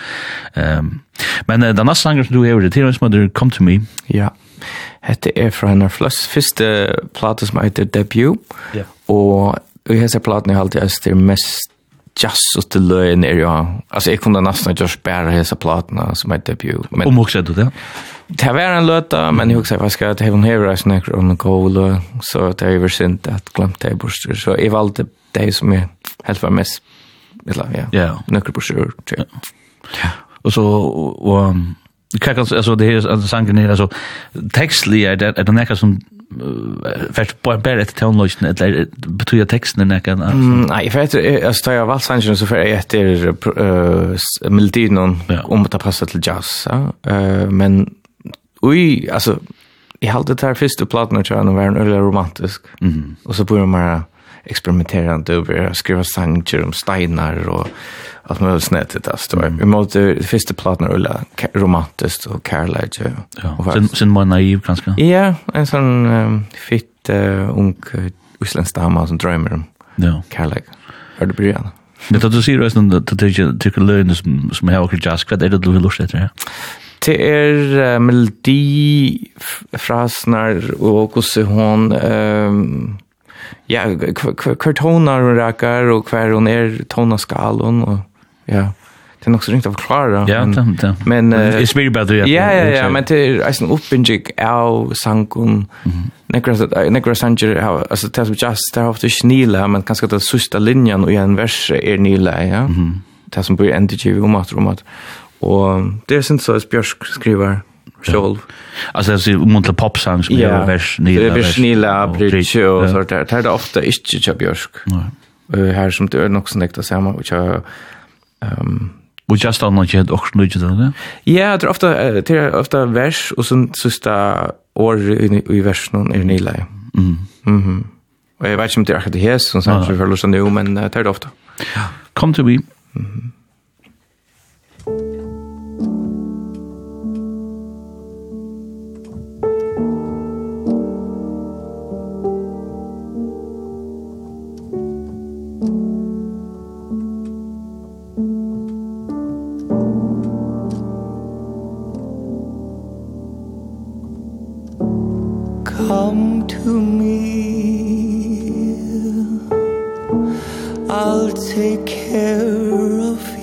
Ehm men den nästa sången som du hörde till som mother come to me. Ja. Hette er fra hennes flest. Første plate som heter debut. Ja. Och i hese platen er alltid är det mest jazz ut til løyen er jo, altså jeg kunne nesten ikke spære hese platene som er debut. Men, Om också du det? Det var en løta, men jeg husker faktisk at Heaven Hever er snakker om en kål, så det er jo sint at glemt det borster. Så jeg valgte det som jeg helt var mest, eller ja, ja. nøkker borster. Ja. ja. Och så, Och, og, hva kan, alltså, det är her, sangen her, alltså, tekstlig är det, är det näka som vart på bara ett tonlösning eller betyder texten näkan nej för att jag står jag valt sangen så för jag heter eh melodin om om att passa till jazz eh men oj alltså i hade det här första plattan och jag var en öle romantisk. Mm. och så börjar man experimenterande över att skriva sanger om steinar och allt möjligt snett det där. Mm. Vi måste första plattan rulla romantiskt och kärlek. Ja, sen, sen var naiv ganska. Ja, en sån um, fitt uh, ung uh, isländsk dama som drömmer om ja. kärlek. Hör du början? Men då du ser ju resten att det är tycker lönen som som jag har jazz kvad är det du vill lust efter. Det är melodi frasnar och hur hon ehm ja, hver tonar hun rækker, og hver hun er tonaskalen, og ja, det er nok så ringt å forklare. Ja, det er det. Men, jeg spyr bare ja. Ja, ja, ja, men det er eisen oppbyggig av sangen, nekra sanger, altså det som jazz, det er ofte ikke men kanskje det sørste linjen i en vers er nila, ja. Det som blir endelig om at, om at, og det er sånn så Bjørsk skriver, själv. Alltså så muntla popsång med ja. vers nila. är Vers nila bridge och så där. Det är ofta inte jag björsk. Nej. Här som det är nog snäckt att säga och jag ehm Och just on like också nu då, det. Ja, det är ofta det är ofta vers och sen sista år i i versen är nila. Mm. Mhm. Och jag vet inte om det är det här som sagt, sen för lösa nu men det är ofta. Ja. to me. vi. Mhm.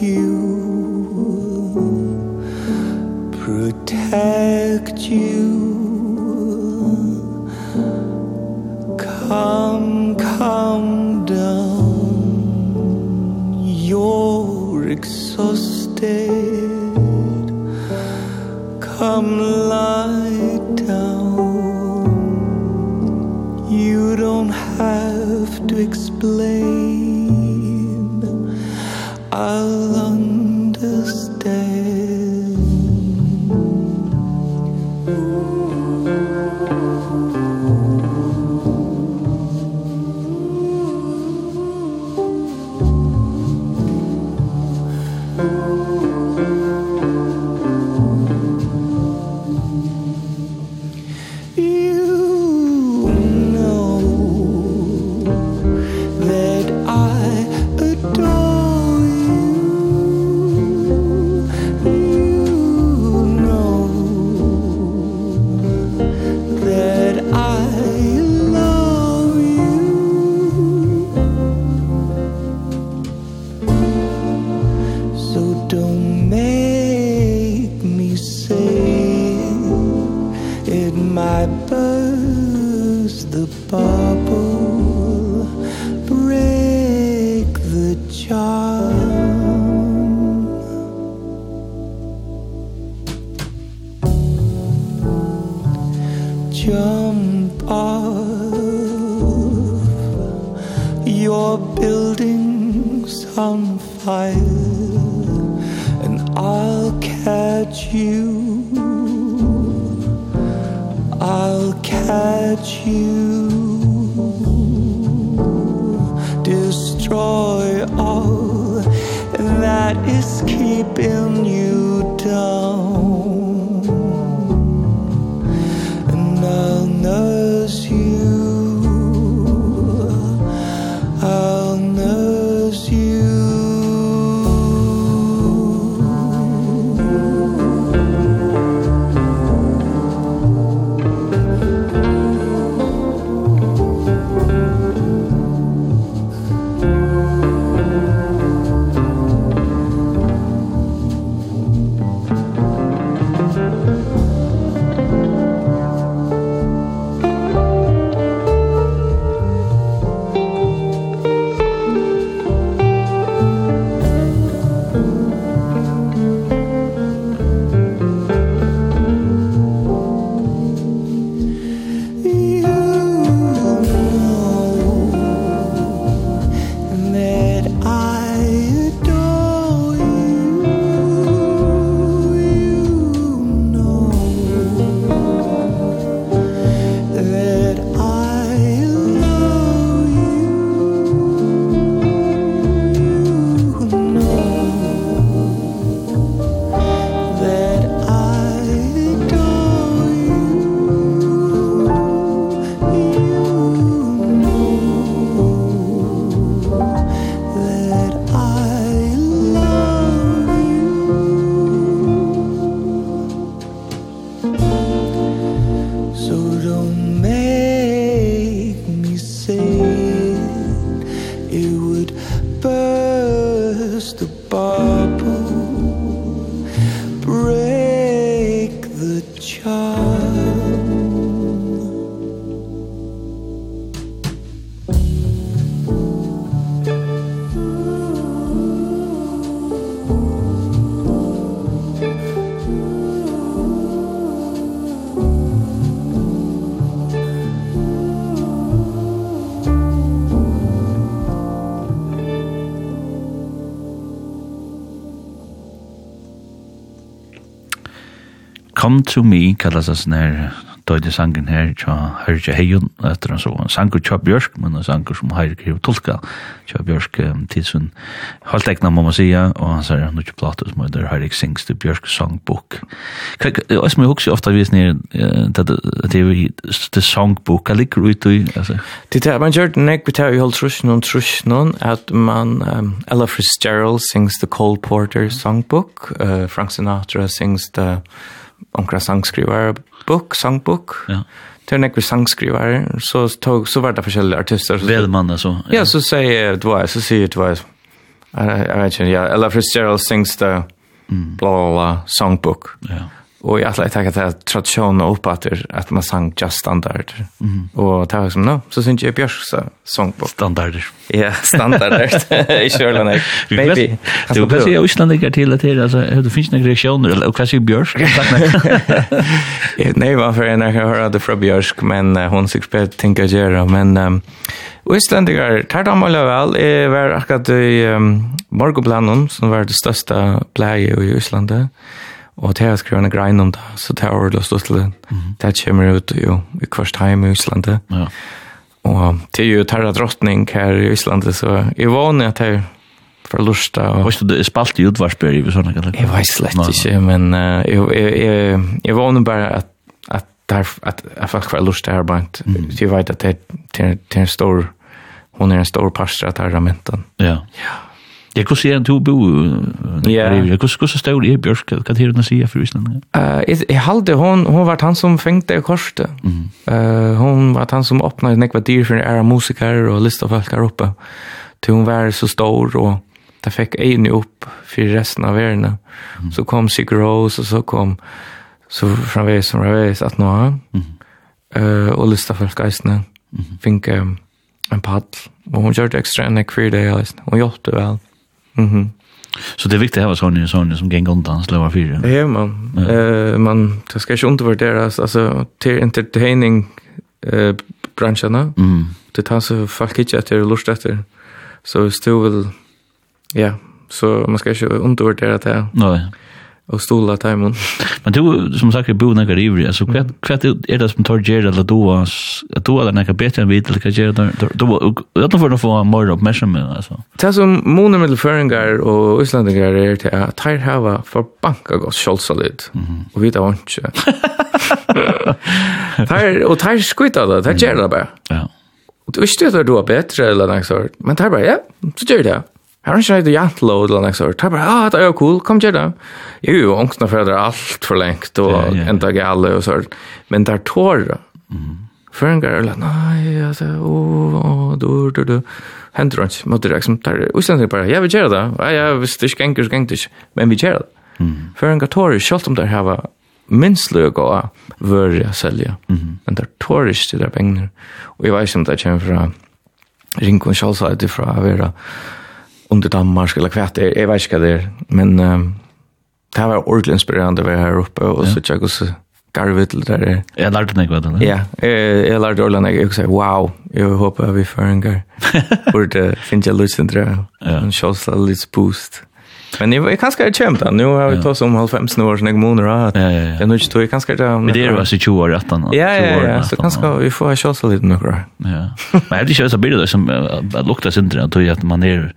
you. Protect you. Come come down you're exhausted. Come Come to me, kallas det sånn her, døyde sangen her, tja Herje Heion, etter en sånn sanger tja Bjørsk, men en sanger som Herje Heion tolka, tja Bjørsk um, tidsun, halvt egna må man sija, og han sier, han er ikke plato som heter Herje Sings til Bjørsk songbok. Jeg som jeg også ofta vis nere, det er det songbok, jeg liker ut i, altså. Det er, man gjør det nek, vi tar jo holdt trusjen og trusjen, at man, Ella Fitzgerald sings the Cole Porter songbook, Uh, Frank Sinatra sings the omkring sangskrivar, bok, sangbok. Ja. Det er nekvis sangskrivare, så, tog, så var det forskjellige artister. Velmann, altså. Ja. ja, så sier jeg Dwight, så sier det var, jeg vet ikke, ja, Ella Fitzgerald sings the mm. blah, blah, blah, songbook. Ja. Och jag at det att traditionen opp at, att man sang just standard. Mm. Och var som no, så syns jeg Björk så sångbok. Standarder. Ja, standarder. I Sjöland. Maybe. Du kan si jeg Østland ikke er til at det alltså det finns noen reaktioner eller kanske Björk. Nej, man får en jag hörde det från Björk men hon sig spelat tänka göra men um, Islandigar tar de alla väl är var akkurat i um, Morgoplanon som var det största playa i Island. Og det har skrivet en grein om det, så det har vært løst til det. Det kommer ut jo, i kvart heim i Islandet. Ja. Og det er jo terra drottning her i Islandet, så jeg vanlig at jeg får lust av... Hva er det spalt i utvarsbjør i sånne? kan Jeg vet slett ikke, men uh, jeg, jeg, jeg, jeg vanlig bare at, at, der, at, at folk var lust av arbeid. Mm. Jeg vet at det, det, det er en stor... Hon er en stor pastor at her ramenten. Ja. Ja. Jeg kunne se en to bo, ja. hvordan større i Bjørk, hva er det å si for Island? Uh, jeg, jeg halte, hun, hun var han som fengte korset. Mm. Uh, hun var han som åpnet nekva dyr for ære musiker og liste av folk her oppe. Til hun var så stor, og det fikk øynene opp for resten av verden. Mm. Så kom Sigur Rose, og så kom så framveis som framveis at nå, mm. uh, og liste av folk eisene, mm. fikk um, en paddel. Og hun gjør det ekstra enn jeg kvirde i eisene, og hjelpte vel. Mm Mm. Så det är viktigt att ha sådana sådana som gäng undan slår fyra. Ja, man eh man det ska inte undervärderas alltså till entertaining eh branscherna. Mm. Det tar så folk inte att det är lust efter. Så still vill ja, så man ska inte undervärdera det. Nej. No, ja och stola timon. *laughs* Men du som sagt bo några river så kvat kvat er det som tar gjer eller då At då eller några betre enn vi eller kan ger då då för for få mer uppmärksamhet altså. Det som många føringar og islandingar er til at tar hava for banka go skjolsalid. og vi tar inte. Tar og tar skjuta då, tar gjer det bare. Ja. Du visste at du var bättre eller något sånt. Men tar bare ja, så gör det. Jeg har ikke rett og jantla og eller nekst år. Det er bare, ah, det er jo cool, kom gjør det. Jo, jo, ångstene for det er alt for lengt, og enda gale og sånt. Men det er tårer. Før en gang er det, nei, altså, åh, åh, du, du, du. Henter ikke, måtte det liksom, det er ustendig bare, ja, vi gjør det. Ja, ja, hvis det ikke ganger, så ganger det ikke. Men vi gjør det. Før en gang tårer, selv om det her var minst løg og vører jeg selger. Men det er tårer ikke til det penger. Og jeg vet ikke om det kommer fra Ringkund Kjallside fra å være under Danmark eller kvätt är jag vet inte det är men um, det här var ordentligt inspirerande att vara här uppe och så tjocka så garvet till det Jag lärde mig vad det Ja, jag lärde Orland jag också wow, jag hoppas vi får en gång. *laughs* Borde finns jag lust inte En shows lite boost. Men jag kan ska kämpa. Nu har vi tagit om halv fem snor sen jag månader. Ja, ja, ja. Jag nu tror jag kan ska det. Men det är väl så 20 år rätt annars. Ja, ja, ja. Så kan ska vi få en shows lite nu. Ja. Men det är ju så bilder som att lukta synd det att man är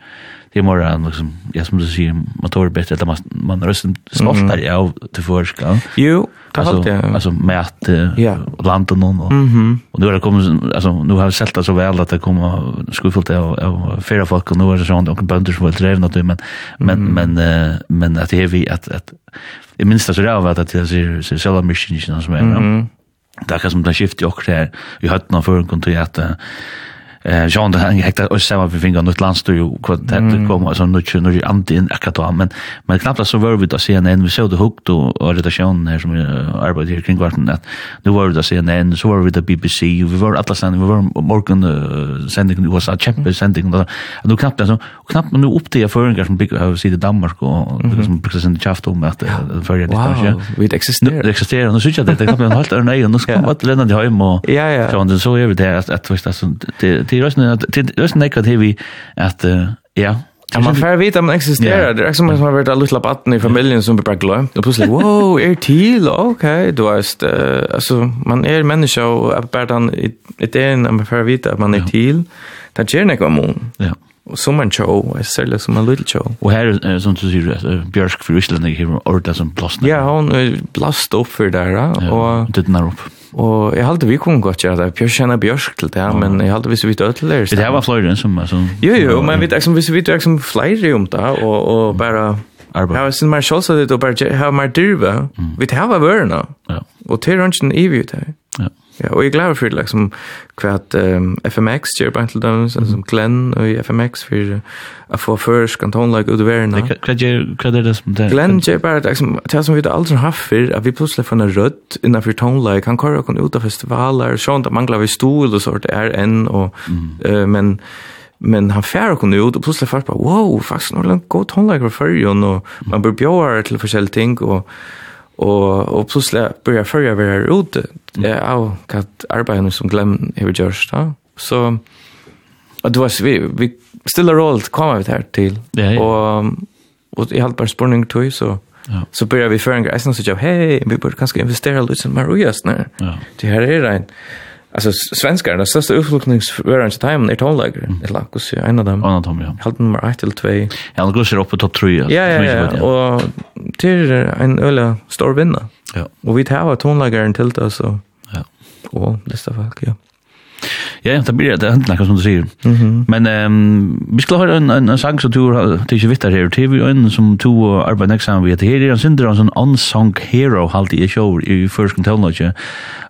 det är mer morgon liksom jag som du säger man tar det bättre att man man rösten snoftar mm. av till förskan. Jo, alltså alltså med att ja. och någon och, mm och nu har det kommit alltså nu har jag sett det så väl att det kommer skuffelt av av flera folk och nu är det sånt och bönder som vill drivna det men men men men att det är vi att att i minsta så där var att det ser så själva missionen som är. Mm. Det kan som det skiftar ju också här. Vi hade någon för en kontor kontrakt eh Jean han hekta och samma vi fingar något landstyr ju vad det kom alltså nu nu ju anti in akata men men knappt så var vi då se en vi såg det hukt och och redaktionen här som arbetar kring kvarten att nu var det se en så var vi det BBC vi var alla sen vi var morgon sending det var så champions sändningen då nu knappt så knappt nu upp till förringar som bygger över sidan Danmark och som bygger sen chaft om att för det kanske vi existerar det existerar nu så jag det knappt en halt är nej nu ska man lämna det hem och ja ja så så är det att att det det är rösten att det rösten nekar till vi att ja Ja, man får vita att man existerar. Det är som att man har varit en liten batten i familjen som blir bara glömt. Och plötsligt, wow, är till? Okej, du vet. Alltså, man är människa och bara den idén att man får vita att man är till. Det är inte något om Ja. Och som en show, jag ser som en liten show. Och här, som du säger, Björsk för Island, jag har ordet som blåst. Ja, hon blåst upp för det här. Ja, dittnar upp. Og jeg halte vi kunne godt gjøre det. Jeg kjenner Bjørsk til det, men jeg halte hvis vi vet ødeler. Det her var flere som... som jo, jo, men vi vet hvis vi vet liksom flere om det, og, og bare... Arbeid. Jeg har sin mer kjølsa ditt, og bare har mer dyrve. Vi tar hva vørene. Ja. Og til rønsken i vi det. Ja. Ja, og jeg er glad for det, liksom, hva at um, FMX gjør bare til dem, mm. som Glenn og FMX for å få først kantonlag ut i verden. Hva er det som det? Glenn gjør bare, liksom, det som vi aldri har haft for, at vi plutselig får en rødt innenfor tonlag, han kører kun ut av festivaler, sånn, det mangler vi stol og sånt, det er en, og, mm. uh, men, men han fær kunne ut og plutselig fær på, wow faktisk, nå er det en god tonlager for førjen, og man bør bjøre til forskjellige ting og, og och plötsligt börjar följa vi här ute. er och kat arbeten som glöm hur vi görs. Så og det var vi vi stilla rollt kommer vi Ja, ja. Og og i allt bara spurning tog så Ja. Så börjar vi föra en grej som säger, hej, vi borde kanske investera lite mer och just nu. Ja. Det här är det en Alltså svenskarna den största utflyktningsföraren till time är tonlägare. Mm. Eller kus en av dem. En av dem ja. Helt nummer 1 till 2. Ja, han går upp på topp 3. Ja, ja. Och till en öle stor vinnare. Ja. Och vi tar tonlägaren till det så. Ja. Och lista folk, ja. Ja, det blir det hänt något som du säger. Mm -hmm. Men ehm vi skulle ha en en, en sang som du har är ju vitt här till en som två och arbetar nästa gång vi heter här en synder en unsung hero halt i show i first control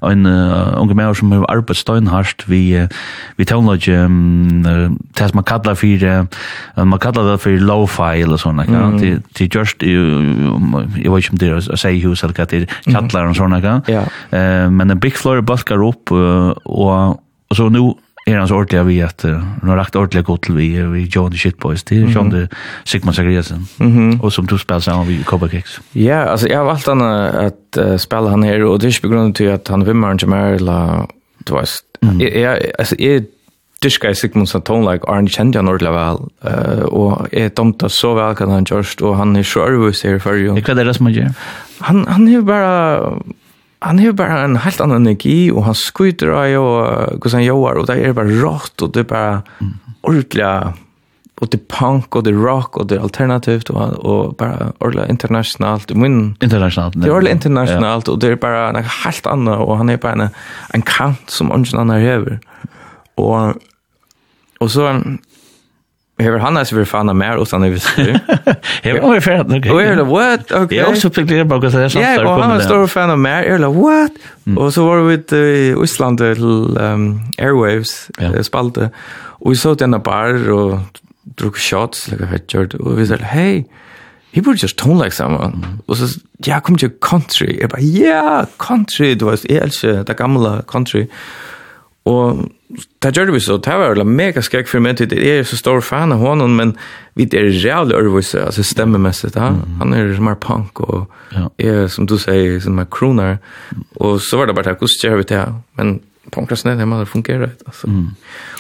En uh, unge människa som har arbetat steinhast vi uh, vi tar lodge tas man kallar för man kallar det för lo-fi eller såna kan det det just jag vet inte det säger hur eller kallar det kallar och såna kan. Men en big floor baskar upp och Og så nu er han så ordentligt vi at uh, han har lagt ordentlig godt til vi vi Johnny Shitboys till mm. John Sigmund Sagriasen mm och som du spiller sammen vid Cobra Kicks. Ja, alltså jag har valt han att uh, spela han här och det är på grund av att han vimmar inte mer eller du vet. Jag alltså jag diska i Sigmund som tone like Arne kjente han ordentlig vel, uh, og jeg domta så vel kan han gjørst, og han er så arvus her i førre. Hva er det som han gjør? Han, han er bare, han har bara en helt annan energi och han skjuter och hur han gör och det är bara rått och det är bara mm. ordentliga och det punk och det rock och det alternativt och, och bara ordentligt internationellt Min, internationellt det är ordentligt internationellt och det är bara en helt annan och han är bara en, en kant som ingen annan har och och så Hever han *laughs* er vi fan av mer och sen är vi så. Hever oj för att okej. er eller what? Okej. Jag också fick det bak så det er sånn. Ja, og han är stor fan av mer Er eller what? Og så var vi i Island till Airwaves spalte. Og vi såg den bar og drog shots like jeg heard Og vi sa hey he burde just tone like someone. Och så ja kom til country. Jeg bara ja, country Du vet, jeg elsker det gamla country. Og det gjør vi så, det var mega skrekk for meg, det er jo så stor fan av honom, men vi er reallig ørvise, altså stemmemessig, da. han er som er punk, og ja. er, som du sier, som er kroner, og så var det bare, hvordan gjør vi det? Men punkrasene, det må fungere, altså.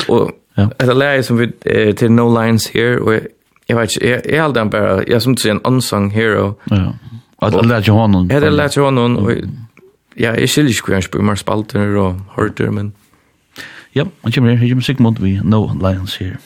Og ja. et av leie som vi, til No Lines Here, og jeg, jeg vet ikke, jeg, jeg er aldri bare, jeg er som du sier, en unsung hero. Ja, Og, jeg lærte honom. Ja, det jo honom, og ja, jeg skiljer ikke hvor jeg spør, man spalter og hørter, men... Ja, han kommer her, han kommer Sigmund, vi No Lions here.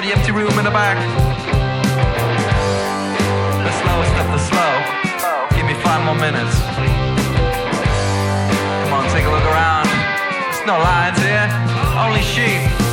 to the empty room in the back. The slow step the slow. Give me five more minutes. Come on, take a look around. There's no lions here, only sheep.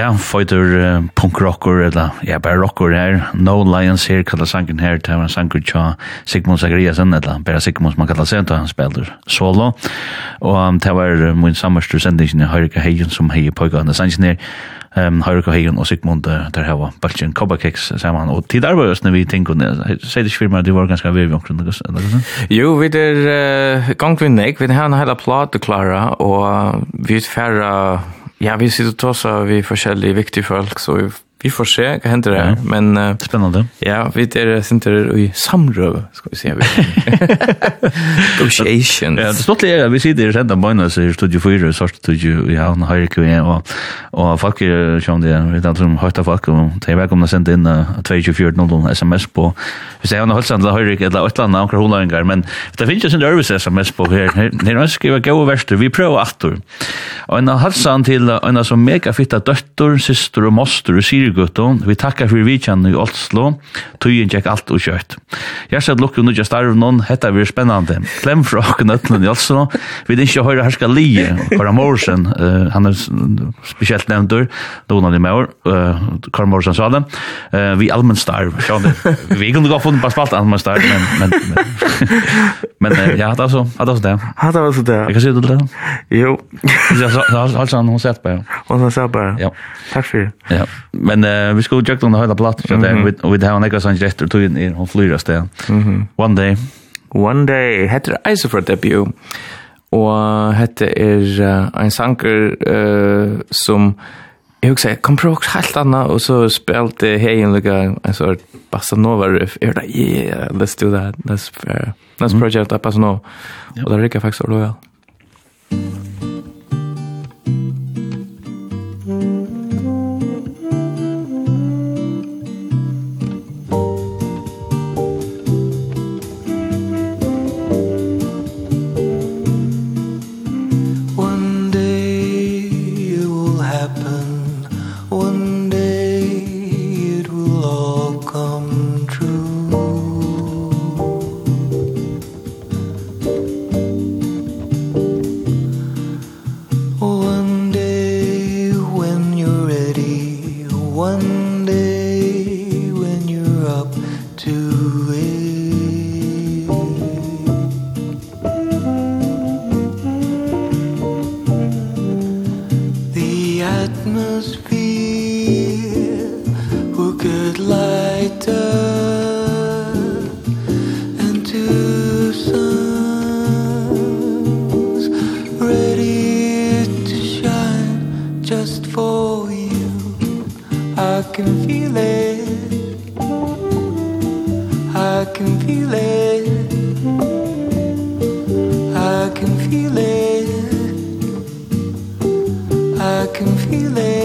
Ja, fighter uh, punk rocker eller ja, bare rocker her. No Lions her kallar sangen her, det var en sanger tja Sigmund Zagreasen eller bare Sigmund som man kallar seg, han spiller solo. Og um, det var uh, min sammerstur sendingen i Høyrika Heijen som heier pojka hans sangen her. Um, Høyrika Heijen og Sigmund uh, der her Balchen Baltjen Kicks saman, Og tid arbeid oss når vi tenker, sier det ikke firma, du var ganske avgjøy omkring det, eller? Jo, vi er uh, gangvinnig, vi har en hel plat klara, og vi er færre Ja, vi sitter og tossar vi forskjellige viktige folk, så vi, vi får se hva hender her. Mm. Men, uh, Spennende. Ja, vi er sinter i samrøv, skal vi se. *laughs* Negotiations. Ja, det stått er, vi sitter i redda bøyna, så er studio 4, så er studio i havn, høyre kve, og, og folk er, sånn det, vi vet alt som høyta folk, og det er velkomna sende inn uh, 2240 sms på hvis jeg har holdt seg til Høyrik eller et eller annet anker hundlaringar, men det finnes jo sin dørvis sms på her. Her ønsker jeg gode verster, vi prøver atter. Og en halsan til en som mega fitta døttor, syster og moster og syrgutton vi takkar for vidkjann i Oslo, tøyen tjekk alt og kjøtt. Jeg sett lukker nu just arv noen, hetta blir spennande. Klem fra åkken øtlen i Oslo, vi det ikke høyre herska lije, Kara Morsen, uh, han er spesielt nevntur, Donald i Meur, uh, Kara Morsen sa det, uh, vi allmenn starv, vi kunne gå kunde bara spalta annars där men men men, men ja hade alltså hade alltså det. Hade alltså det. Jag kan se det där. Jo. Jag så alltså han hon sett på. Hon har sett på. Ja. Tack för det. Ja. Men uh, vi skulle jukta den hela platt så där vi vi har en extra sån gestor till in hon flyr oss där. Mhm. One day. One day heter det ice for debut. Och hette är uh, en sanker uh, som Jag också kom på också helt annan och så spelade Hejen lika en sort bossa nova riff. Jag bara yeah, let's do that. That's fair. That's project that as nova Och det räcker faktiskt då väl. Mm. I can feel it. I can feel it. I can feel it.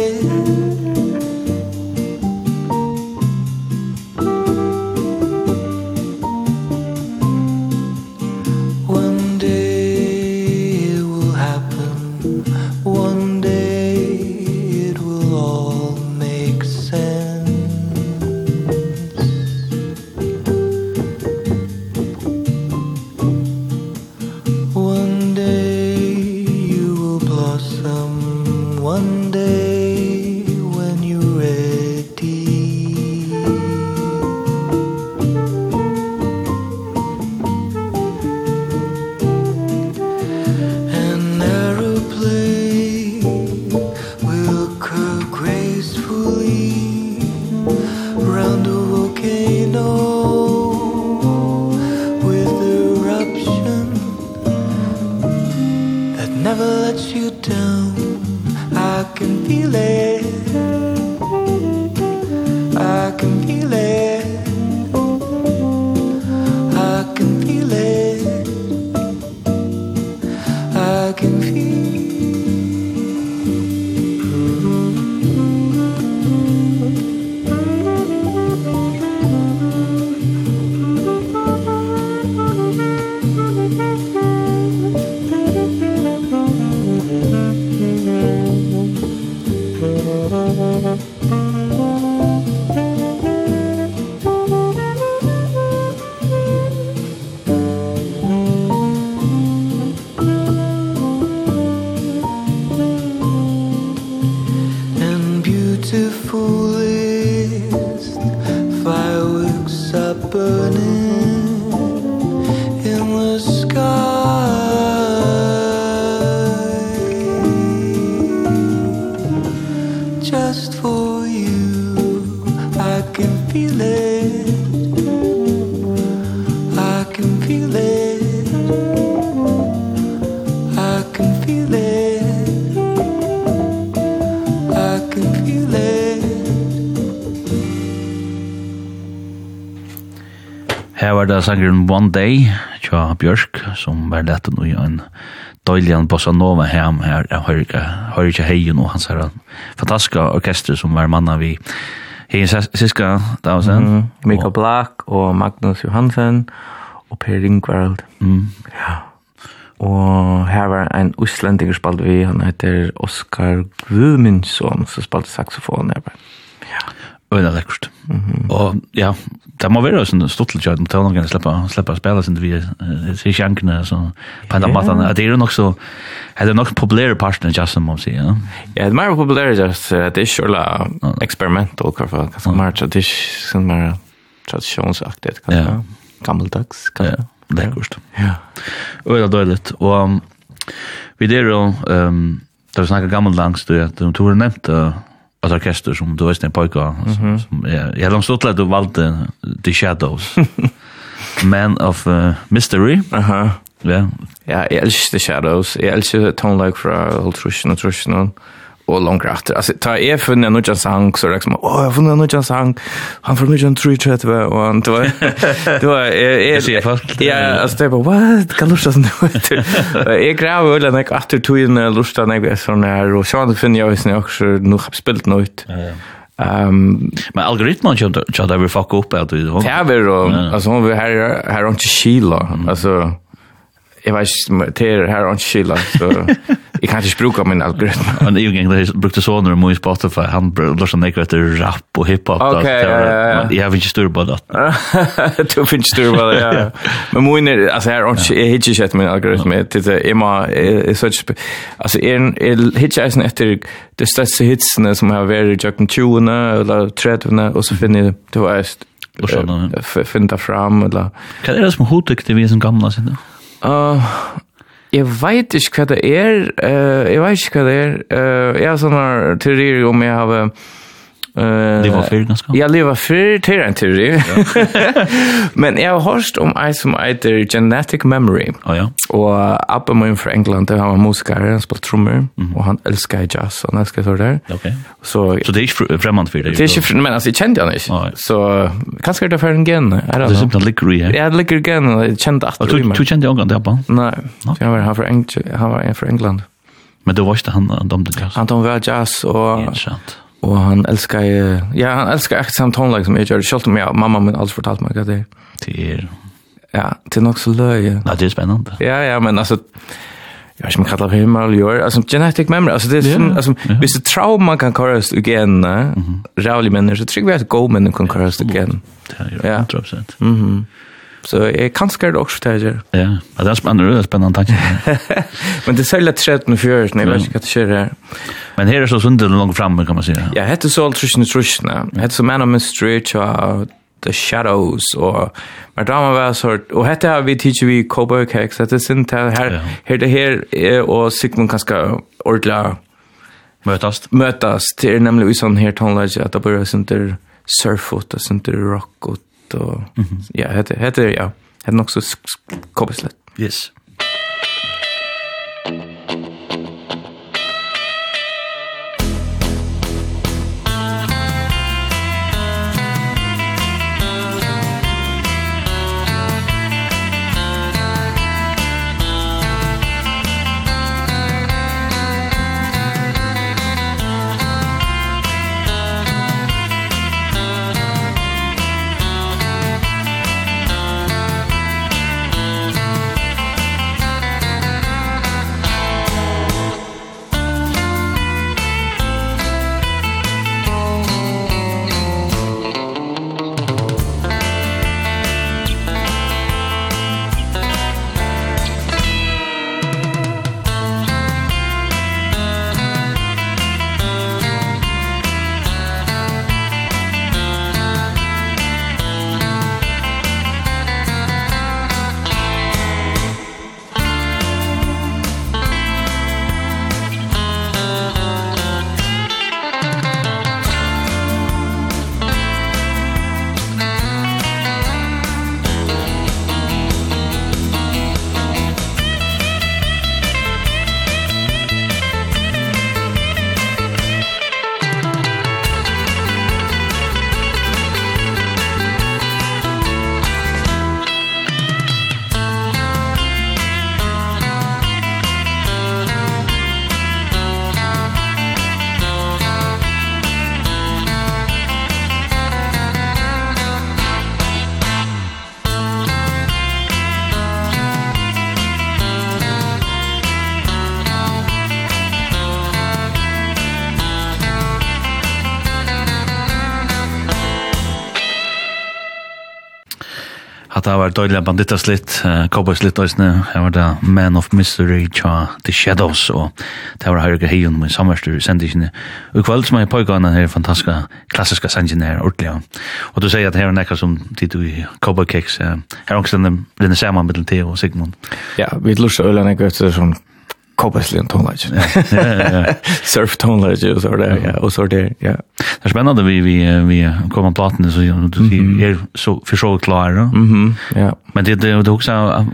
var sangren One Day, tja Björk, som var lett nå i en døylian bossa nova hem her, jeg hører ikke, hører ikke hei nå, hans her fantastiske orkester som var manna vi hei Siska Dausen. Mm -hmm. Black og Magnus Johansen og Per Ringvald. Mm. Ja. Og her var en uslendinger spalt vi, han heter Oskar Gvumundsson, som spalte saxofon her. Øyla lekkert. Mm -hmm. Og ja, det må være sånn stortlig kjørt mot tøvnene kan slippe, slippe å spille sin vi ser sjankene og sånn på av maten. Det er jo nok så, det er nok populære parten av jazzen, må man si, ja. Ja, det er mer populære jazz, det er ikke alle eksperimental, hva som er mer tradisjonsaktig, kanskje, gammeldags, kanskje. Ja, lekkert. Ja. Øyla døylet, og um, vi der jo, um, da vi snakker gammeldags, du, du, du, har nevnt, uh, ett orkester som du vet en pojka som jag jag har stått att du valde The Shadows. *laughs* Man of uh, Mystery. Aha. Ja. Ja, jeg elsker The Shadows. Jeg elsker Tone Like fra Old Russian och Russian og langt efter. Alltså ta jeg funnet när någon sang så liksom åh funnet funnit någon sang han för mig en tree chat va och han då jeg, är är ja altså, det var vad kan du så nu. Jag gräver väl när jag åter tog in lusta när jag sånn her, og så finner jag jeg også, nå har spilt noe ut. Ehm men algoritmen jag jag där vi fuck upp att det. Det är väl alltså hon vi här här inte skila. Alltså jag vet inte, det här har inte kyla, så jag *laughs* kan inte bruka min algoritm. Men jag gäng, brukte så när jag Spotify, han lär sig nekva efter rap och hiphop. Okej, ja, ja, *laughs* ja. Jag har inte styr på det. Du finns inte styr på det, ja. Men min är, alltså här har inte, jag hittar inte min algoritm, det är Emma är så inte, alltså en hittar inte efter det största hitsen som har varit i Jöken 20 eller 30 och så finner jag, det var just, finna fram eller... Vad är det som hotet till vi som gamla sig då? Uh, jeg vet ikke hva det er. Uh, jeg vet ikke hva det er. Uh, jeg har sånne teorier om jeg har... Uh, Uh, leva för ganske? Ja, leva för till en teori. *laughs* Men jeg har hørt om en som heter Genetic Memory. Oh, ja. Og Abba min fra England, han var musiker, han spelade trommer, mm. och han elsker jazz, han elsker så der. Ok. Så, så det er ikke främmande för dig? Det er ikke inte men altså, jeg kjente han ikke. Oh, ja. Så er det for en gen. Det är simpelthen ligger i här. Ja, det ligger gen och jag kände att det Du kjente kände England, Abba? Nej, han var han från England. Men du var inte han, han dömde jazz? Han dömde jazz och... Intressant. Och han älskar ja han älskar exakt samt tonlag som jag gör. Själv om jag mamma men alls fortalt mig att det är Ja, det till något så löje. Ja det är spännande. Ja ja men alltså jag vet inte kallar hur himmel, gör alltså genetic memory alltså det är sån alltså hvis det trauma kan köras igen mm -hmm. rävlig människor så tror jag att go men kan köras igen. Ja 100%. Mhm. Mm Så jeg kan skjer det også til å gjøre. Ja, det er spennende, det er spennende tanke. *laughs* Men det er særlig 13 og 14, jeg vet ikke hva det skjer her. Men her er så sundet langt framme, kan man si. Ja, hette så alt trusjene trusjene. Hette så Man of Mystery, tja, The Shadows, og Men drama var så hørt, og hette har vi tidsi vi Cowboy Cakes, hette sin til her, her det her, og Sigmund kan skal ordla møtast. Møtast, det er nemlig i sånn her tonelage, at det bare er sånn der surf og det er der rock og och ja, heter heter ja, heter nog så kopislet. Yes. et øyla bandittas litt, uh, cowboys litt øysene, her var det Man of Mystery tja The Shadows, og det var Høyrega Heion med samverstur sendisjene. Og i kveld som er pågående her fantastiska klassiska sendisjene her, ordentlig. Og du sier at her er nekka som tid i cowboy cakes, uh, her ångstende rinne saman mittel Theo og Sigmund. Ja, vi lurs øyla nekka etter sånn Koppersligen tonlage. *laughs* Surf tonlage och så där. Ja, och så där. Ja. Det är spännande vi vi vi kommer på plattan så du ser är så för så klar. Mhm. Ja. Men det det också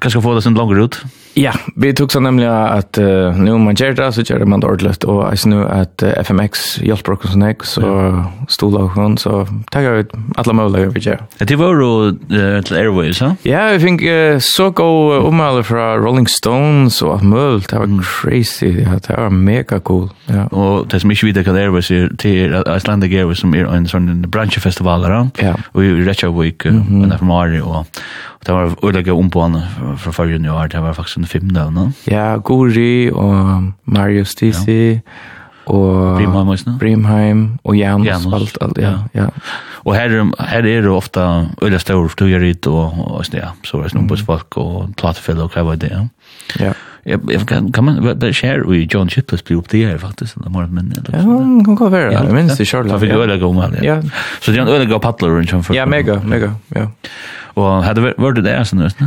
kanske få det sen längre ut. Ja, vi tog så nämligen att uh, nu man gör det så gör man det ordentligt och jag nu att uh, FMX hjälper oss sån så ja. stod av hon så tackar vi alla möjliga vi gör. Det var då uh, till Airways, ha? Ja, jag fick uh, så gå omhåll från Rolling Stones och allt möjligt. Det var mm. crazy, det var mega cool. Ja. Og det som ikke vet hva Airways er, det er Icelandic Airways som er en sånn bransjefestival, där. Ja. og i Reykjavik, mm -hmm. och där från Ari og det var ødelegget om på han fra forrige år, det var faktisk en film der, no? Ja, Guri og Mario Stisi, ja. og Brimheim, også, no? Brimheim og Janus, Janus. alt, alt, ja, ja. Og her, her er det ofte ødelegget større, for du og, og, og, ja, så er det noen på folk og platefell og hva var det, ja. Ja jag kan kan man bara share i John Chipless blir upp det här faktiskt den morgon men det ja kan gå vara jag minns det Charlotte för det går man ja. Så det är en öliga paddler runt för ja mega mega ja. Og hadde hade vært det der, sen just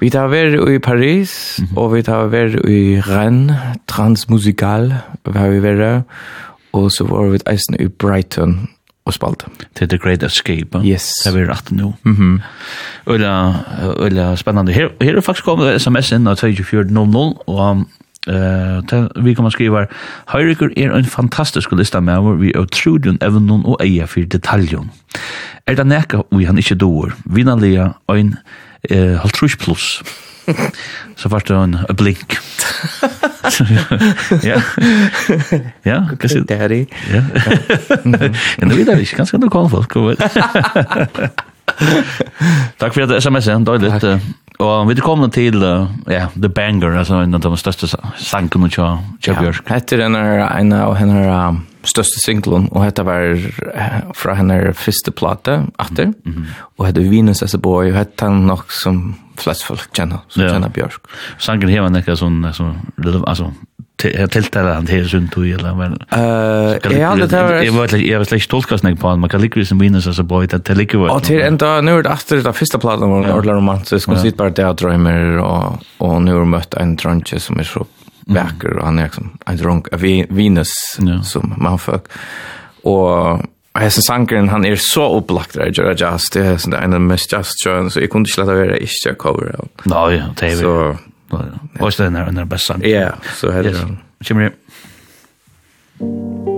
vi tar vært i Paris og vi tar vært i Rennes transmusikal var vi vært, og så var vi eisen i Brighton og spalt. Til The Great Escape. Yes. Det er vi rett nå. Mhm. Ulla, spennende. Her, her er faktisk kommet sms inn av 2400, og Eh, uh, vi kan skriva Høyrikur er en fantastisk lista med over vi er Trudjon evnen og eia for detaljon. Er det nekka vi han ikke doer? Vinnalega ein eh, halvtrus pluss. *laughs* så vart det en blink. *laughs* ja. Ja, kan se det här. Ja. *laughs* Men det är inte ganska nog kall folk. Tack för att SMS är dåligt. Och vi kommer till ja, The Banger alltså en av de största sankarna tror jag. Heter den en av henne, um, största singlen och hette var fra henne första platta Atter, mm -hmm. och hette Venus as a boy och hette han nog som flest folk känner som ja. känner Björk. Sangen här var näka sån så alltså jag tilltalar han till sunt tog eller men eh jag hade det jag var jag var slash tolkasning på han, man kan lika som Venus as a boy det lika var. Och till ända nu är det efter det första plattan var ordla romantisk och sitt bara det drömmer och och nu har mött en drunche som är så verkar mm. och han är liksom en drunk av Venus ja. som man fuck och Hesen Sankeren, han er så opplagt der, Jura Jazz, det er sånn en av mest jazz-kjøren, så jeg kunne ikke lette være ikke cover av. Nå, ja, det er jo. Och så den är den bästa. sangen. Ja, så heter den. Kjemmer igjen.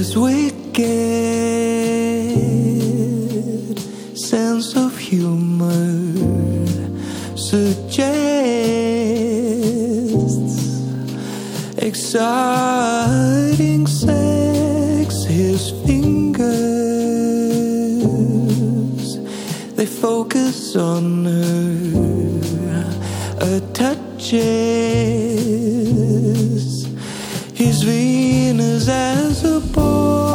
is wicked. Sense of humor suggests exciting sex. His fingers they focus on her a touches. His venus as på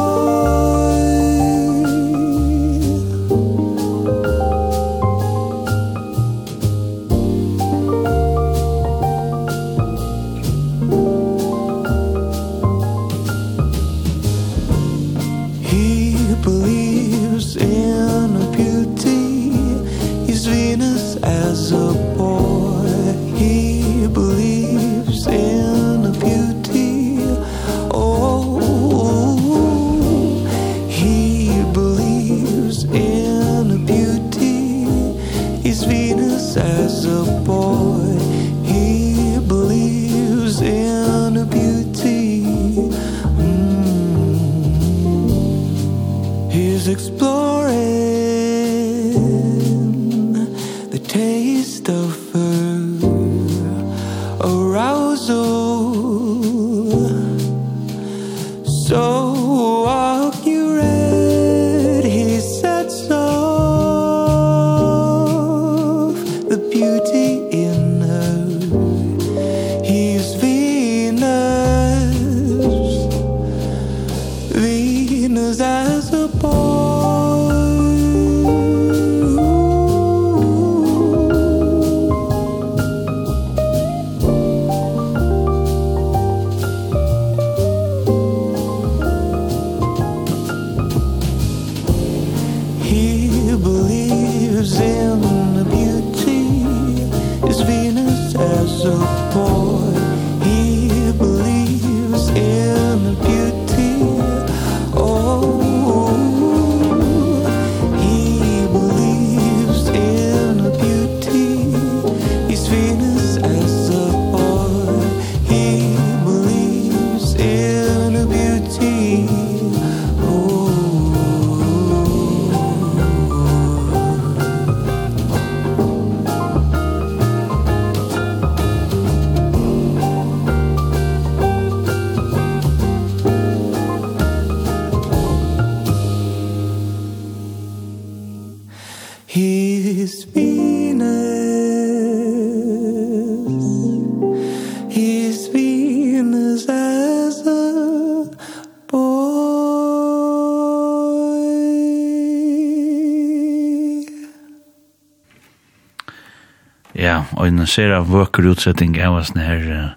en ser av vøker utsetting av oss her.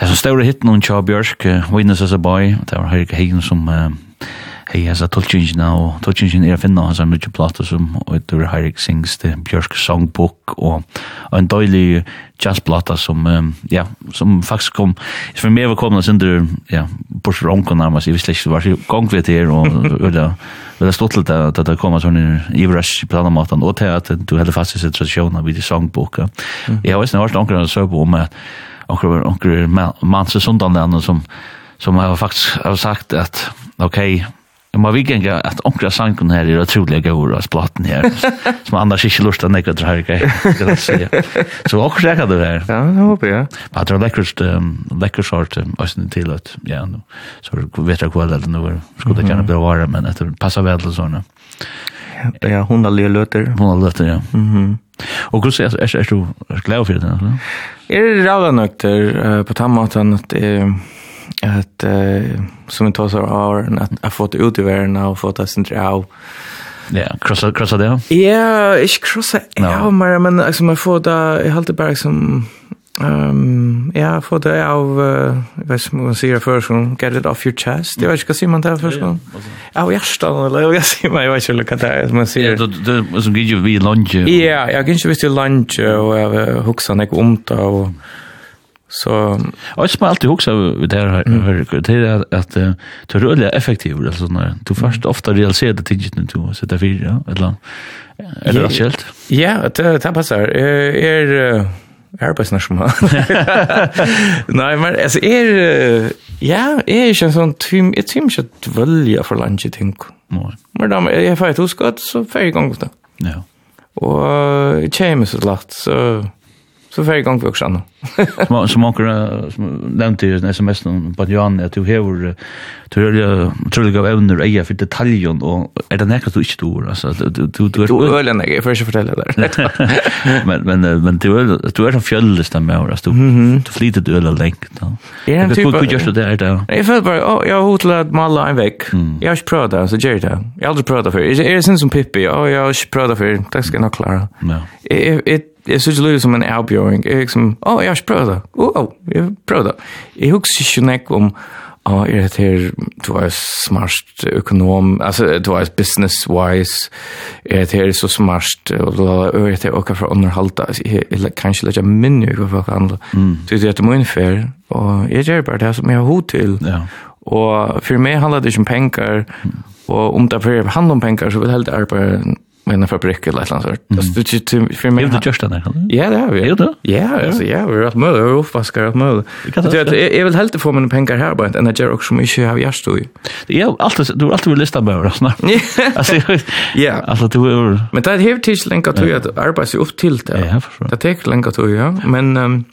Jeg så større hitten hun Tja Bjørsk, Winnes as a Boy, det var Høyre Hegen som hei hesa tolkingina, og tolkingina er finna hans er mykje plata som utur Høyre Sings til Bjørsk Songbook, og en døylig jazzplata som, ja, som faktisk kom, for meg var kommet, ja, bortsett ronken nærmest, jeg visste ikke, det var gong vi til her, og Men det stod til det at det kom sånn i rush på denne måten, og til at du heller fast i sin tradisjon av de sangboka. Jeg har også hørt noen som på om at noen manns i Sundanland som, som har faktisk har sagt at ok, må vi gänga att onkra sangen här är otroliga gåvor av splatten här. *laughs* Som annars inte lust att jeg si. Så också räcker du her. Ja, det håper jag. Men det är läckert, lekkert sort östen til at, ja, så vet jag kväll eller nu skulle det gjerne bli vara, men att det sånne. Ja, hun har lille løter. löter. har löter, ja. Mhm. Og hvordan er, er, er du glad for det? Er det rævla nøkter uh, på tammaten at det er att uh, som vi tar så har att jag fått ut i världen och fått att sin av Ja, krossa krossa det. Ja, ich krossa ja, mer men alltså man får där jag håller bara som ehm ja, får det av jag vet inte vad man säger för så get it off your chest. Det vet jag ska man där för så. Ja, jag står eller jag ser mig jag skulle kalla det man ser. Ja, det som gick ju vi lunch. Ja, jag gick visst vid lunch och jag huxade mig om det och Så och som alltid också det här hör det är att det är rörligt effektivt alltså när du först ofta realiserar det tinget nu då så där ja eller eller helt. Ja, det det passar. Är är på snäsch mal. Nej, men alltså är ja, är ju en sån tim ett tim så välja för lunch jag tänker. Men då är jag fast hos gott så färg gång då. Ja. Och chemis så lagt så så färg gång också annars som som onkel som nämnde ju när sms på Johan att du har tror tror jag ävner eja för detaljen och är det nära du inte då alltså du du du är öl än jag försöker fortälla där men men men du är du är som fjöllest där med alltså du du flyter du öl länk då ja det skulle kunna just där då jag föll bara jag hotlar att malla en veck jag har prövat det så gör det jag har aldrig prövat för är det sen som pippi ja jag har prövat för det ska nog klara ja jag jag syns det som en outgoing jag liksom oh jeg har ikke prøvd det. Åh, oh, jeg har prøvd det. Jeg husker ikke nek om, ja, oh, det her, du er smart økonom, altså, du er business-wise, er det her så smart, og du er heter åka fra underhalta, jeg kan ikke lage minne hva folk andre. Så det er det min fer, og jeg gjør bare det som jeg har hod til. Ja. Og for meg handler det ikke om penger, og om det handler om penger, så vil jeg helt arbeide med en fabrikk eller något sånt. Alltså det för mig. Är det just där? Ja, det är vi. Er det? Ja, altså, ja, vi har haft möda och uppvaskar haft möda. Det Jeg vil helt få mine penger mina pengar här bara en jag också ikke har jag i. Ja, alltid, du har alltid vært listat med oss. Alltså ja. Altså, du er... Men det er helt tids lenge til at att arbeta opp til det. Ja, förstår. Det tar lenge til, ja, men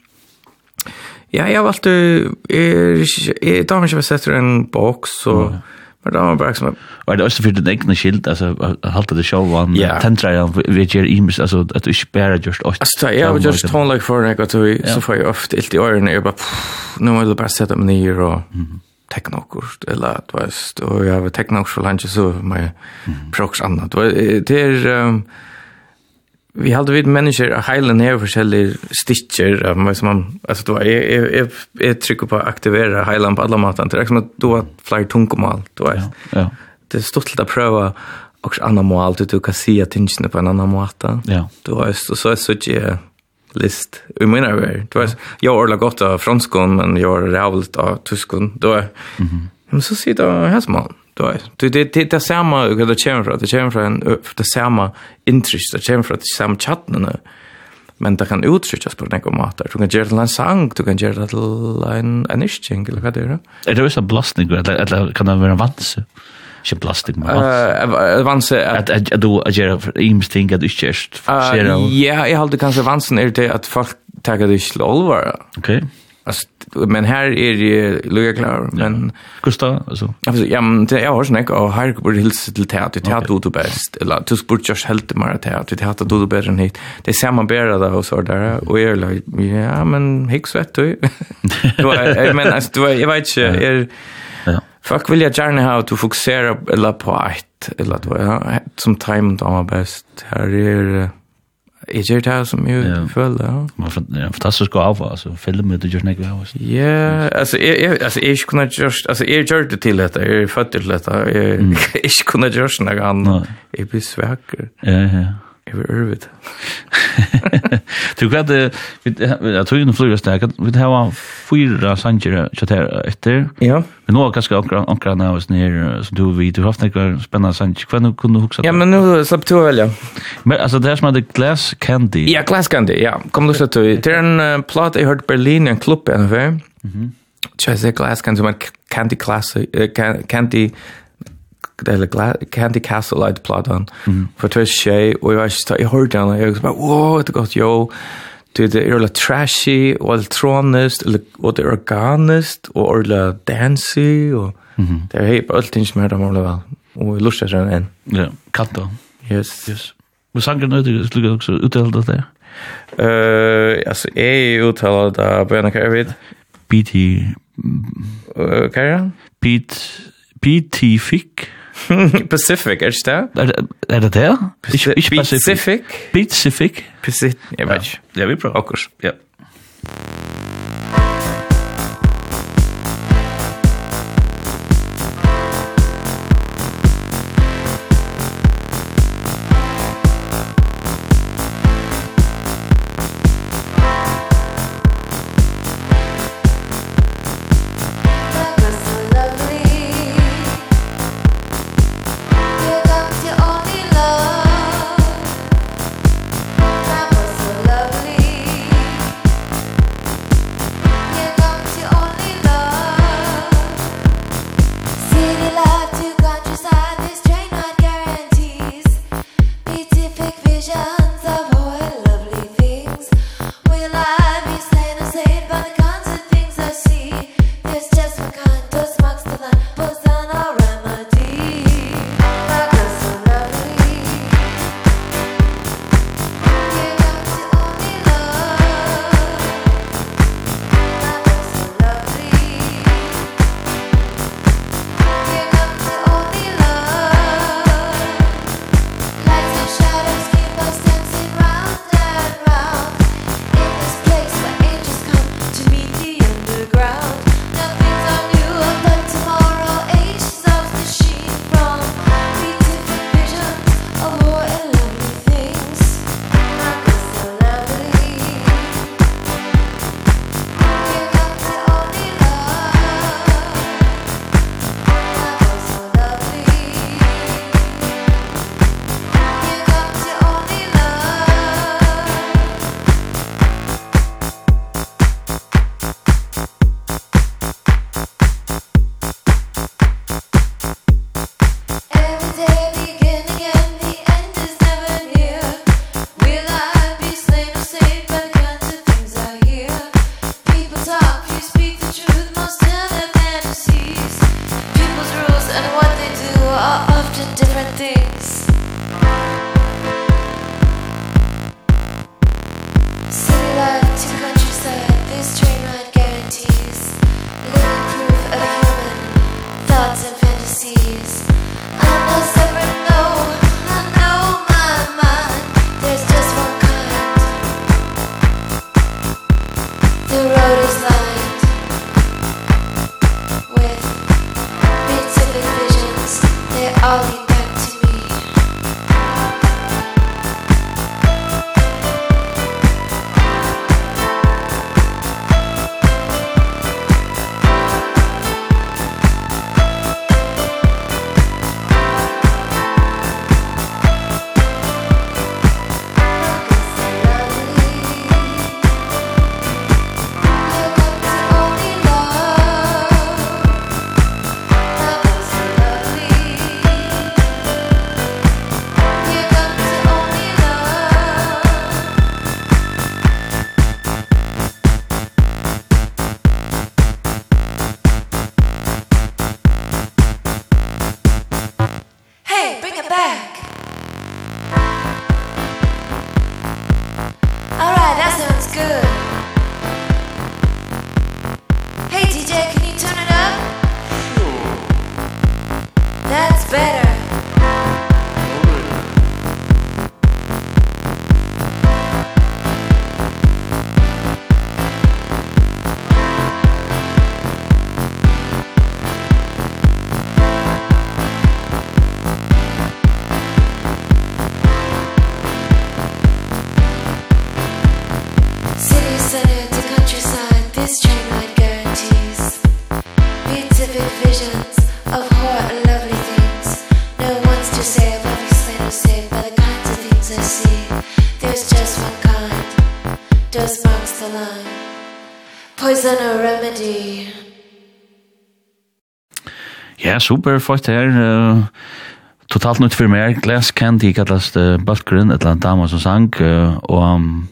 Ja, jeg har alltid, Jeg damer som har sett en box och Men det var bare som... er det også också för egne skilt, altså, alltså halta det showan, yeah. tentra jag, vi gjør imes, altså, at du inte bara just oss. Alltså jag har just tonlag för en ekvat, så får jag ofta ilt i öronen, jag bara, nu måste jag bara sätta mig ner och tekna okkurt, eller at veist, og jeg har tekna okkurt for lunch, så må jeg proks annat. Det er, vi hade vid människor heilen här försäljare stitcher man som man alltså då är är är trycker på aktivera hela på alla matan det är som att då flyr tunkomal då är ja det är stort att pröva och andra mål att du kan se att tingen på en annan måta ja. Då är så så så är list. I mina över då är jag har lagt av franskon men jag har rävlt av tyskon då är men så sitter jag här som man Då det det det det samma det kommer från det kommer från det samma intresse det kommer från det samma chatten men det kan uttryckas på något mat du kan göra en sång du kan göra en en isching eller vad det är det är så blastning eller kan det vara vans ikke plastik men vans. Uh, vans at, at, at du gjør ims ting at du ikke gjør. Ja, jeg halte kanskje vansen er det at folk tager det ikke til alvor. Ok men här är det lugga klar men Gustav alltså ja men det är också näck och här borde hilsa till teater. Teater du bäst eller du borde just helt mer teater. Teater du bättre än hit. Det ser man bättre där och så där och är like, ja men hick svett du. Jag men alltså du jag vet inte är Fuck vill jag gärna ha att du fokuserar, eller på ett eller att som time då bäst här är Jeg gjør det her som jeg ja. føler, ja. Man er en fantastisk gave, altså, filmet du gjør det ikke, altså. Ja, altså, jeg jeg, altså, jeg kunne gjort, altså, jeg gjør det til dette, jeg er født til dette, jeg mm. ikke kunne gjørst noe annet, jeg blir svekker. Ja, ja, ja. Jeg vil øre. Du kan det, jeg tror jo noen flyger vi har fyra sanger kjater etter. Ja. Men nå er kanskje ankra navs nere, så du vet, du har haft noen spennende sanger. Hva nu kunne du huske? Ja, men nu slapp du å. Men altså, det er som heter Glass Candy. Ja, Glass Candy, ja. Kom du slapp du. Det er en plat jeg hørte Berlin, en klubb, en fyr. Tja, jeg sier Glass Candy, som er Candy Classic, Candy eller Candy Castle light platan. For för två tjej och jag to jag hörde den och jag bara wow det gott jo det är eller trashy och elektroniskt eller och det organiskt och eller dancey och det är helt allting som är där måla väl och lustar seg en. Ja katta. Yes. Yes. Vi sanger nøyde, det skulle også uttale det der. Uh, altså, jeg uttaler det på en hva jeg vet. BT... Uh, hva er det? BT... BT Fick? *laughs* Pacific, er det det? Er det det? Ikke Pacific. Pacific? Pacific? Jeg vet ikke. Ja, vi prøver. Akkurat, ja. ja, super, fort her. Uh, totalt nytt for meg. Glass Candy kallast uh, Baltgrunn, et eller annet dama som sang. uh, og um,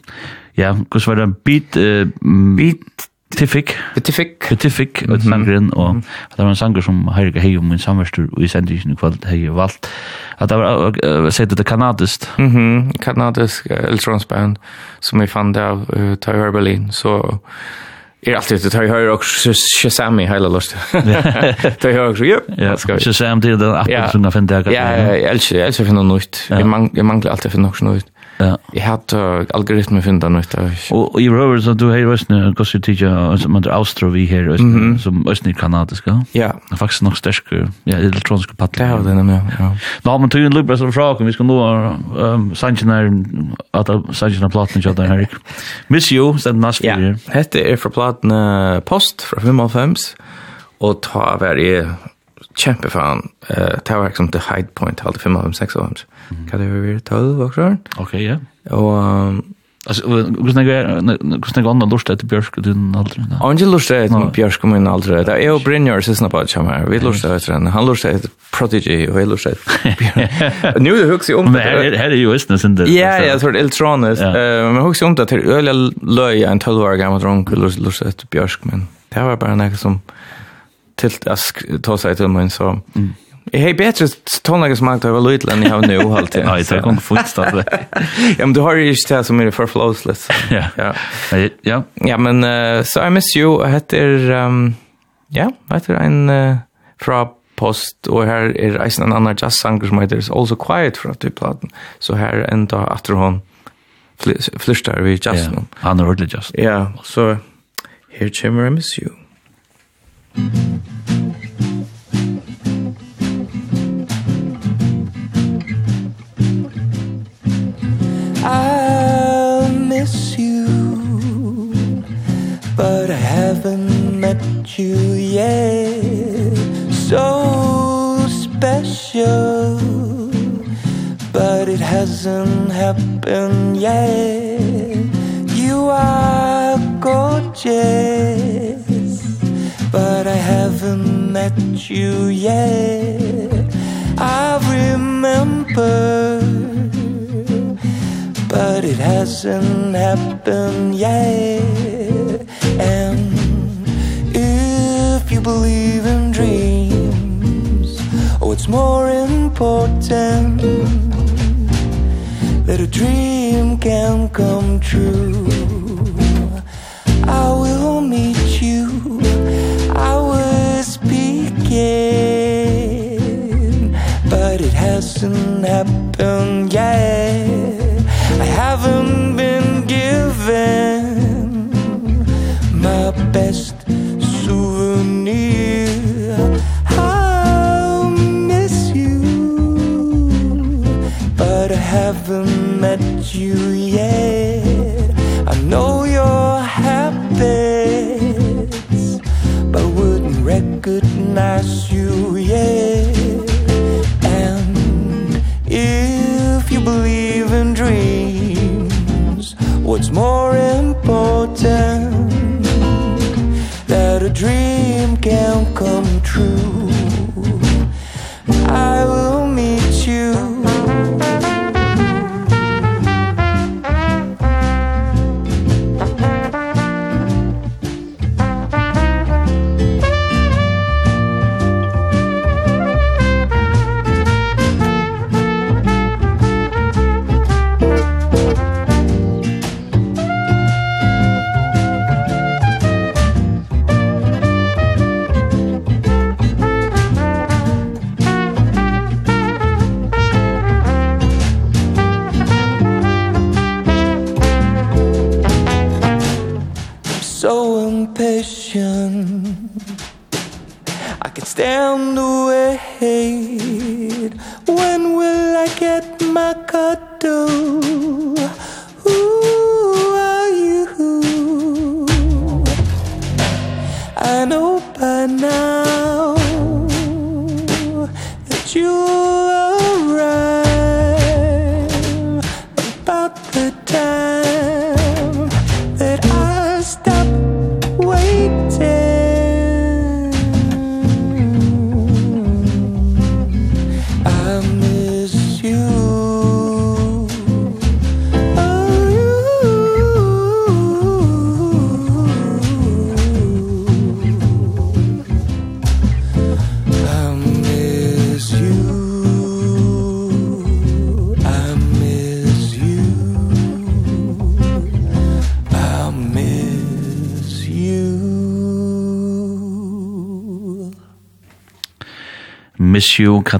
ja, hvordan var det? Beat, uh, beat Tiffik. Tiffik. Tiffik, og sangren, og det var en sanger som Heirika hei om min samverstur, og i sendingen i kveld hei valgt. At det var, sier du det kanadiskt? Mhm, kanadisk uh, elektronsband, som vi fann det av uh, Tyra Berlin, så... So, är alltid det tar ju hör också Shazam i hela lust. Det hör också ju. Ja, Shazam det där appen från den det. Ja, jag älskar jag älskar för något nytt. Jag manglar alltid för något nytt. Ja. Jag har algoritmer funnit något där. Og och i røver, så du har jo også och kostar tiga som man Austro vi här rösten som er kanadisk, Ja. Ja. Det er faktisk nok sterk, Ja, elektroniska paddlar. Ja, det är ja. Nå men tog en lubra som fra, vi skal nå ehm Sanchinar att Sanchinar plattan jag där Erik. Miss you sent nas för. Ja. Hette är för plattan post fra 55 og ta var är kämpefan. Eh det var liksom the high point halvt fem av sex år. Kan det vara 12 också? Ok, ja. Og um, Altså, hvordan er hur snägg annan lust att og din aldrig. Angel lust Bjørsk og min aldrig. Det är ju Brynjar så snabbt att komma. Vi lust etter han han lust Prodigy och vi lust att Björk. er det hooks ju om. Det her er jo istället sin det. Ja, ja, så elektroniskt. Eh men hooks om det til öliga løy en 12 år gammel dronk, lust lust men det var bare noe som till att ta seg til mig så mm. Jag har bättre tonlägesmakt över lydel enn jeg har nu alltid. det er ikke fortsätta det. Ja, men du har jo ikke det som er for flowsless. *laughs* Ja. Ja. Ja, men uh, så so I miss you heter um, ja, heter en uh, fra post og her er er en annan jazzsanger som heter Also Quiet fra typ platen. Så här enda att hon flirtar vi jazzen. Han er ordentlig jazz. Ja, så her kommer I miss you. I'll miss you But I haven't met you yet. So special But it hasn't happened yet. You are gorgeous. But I haven't met you yet. I remember. But it hasn't happened yet. And if you believe in dreams Oh, it's more important That a dream can come true. I will meet you. I was speaking, But it hasn't happened yet. I haven't been given My best souvenir. I'll miss you But I haven't met you yet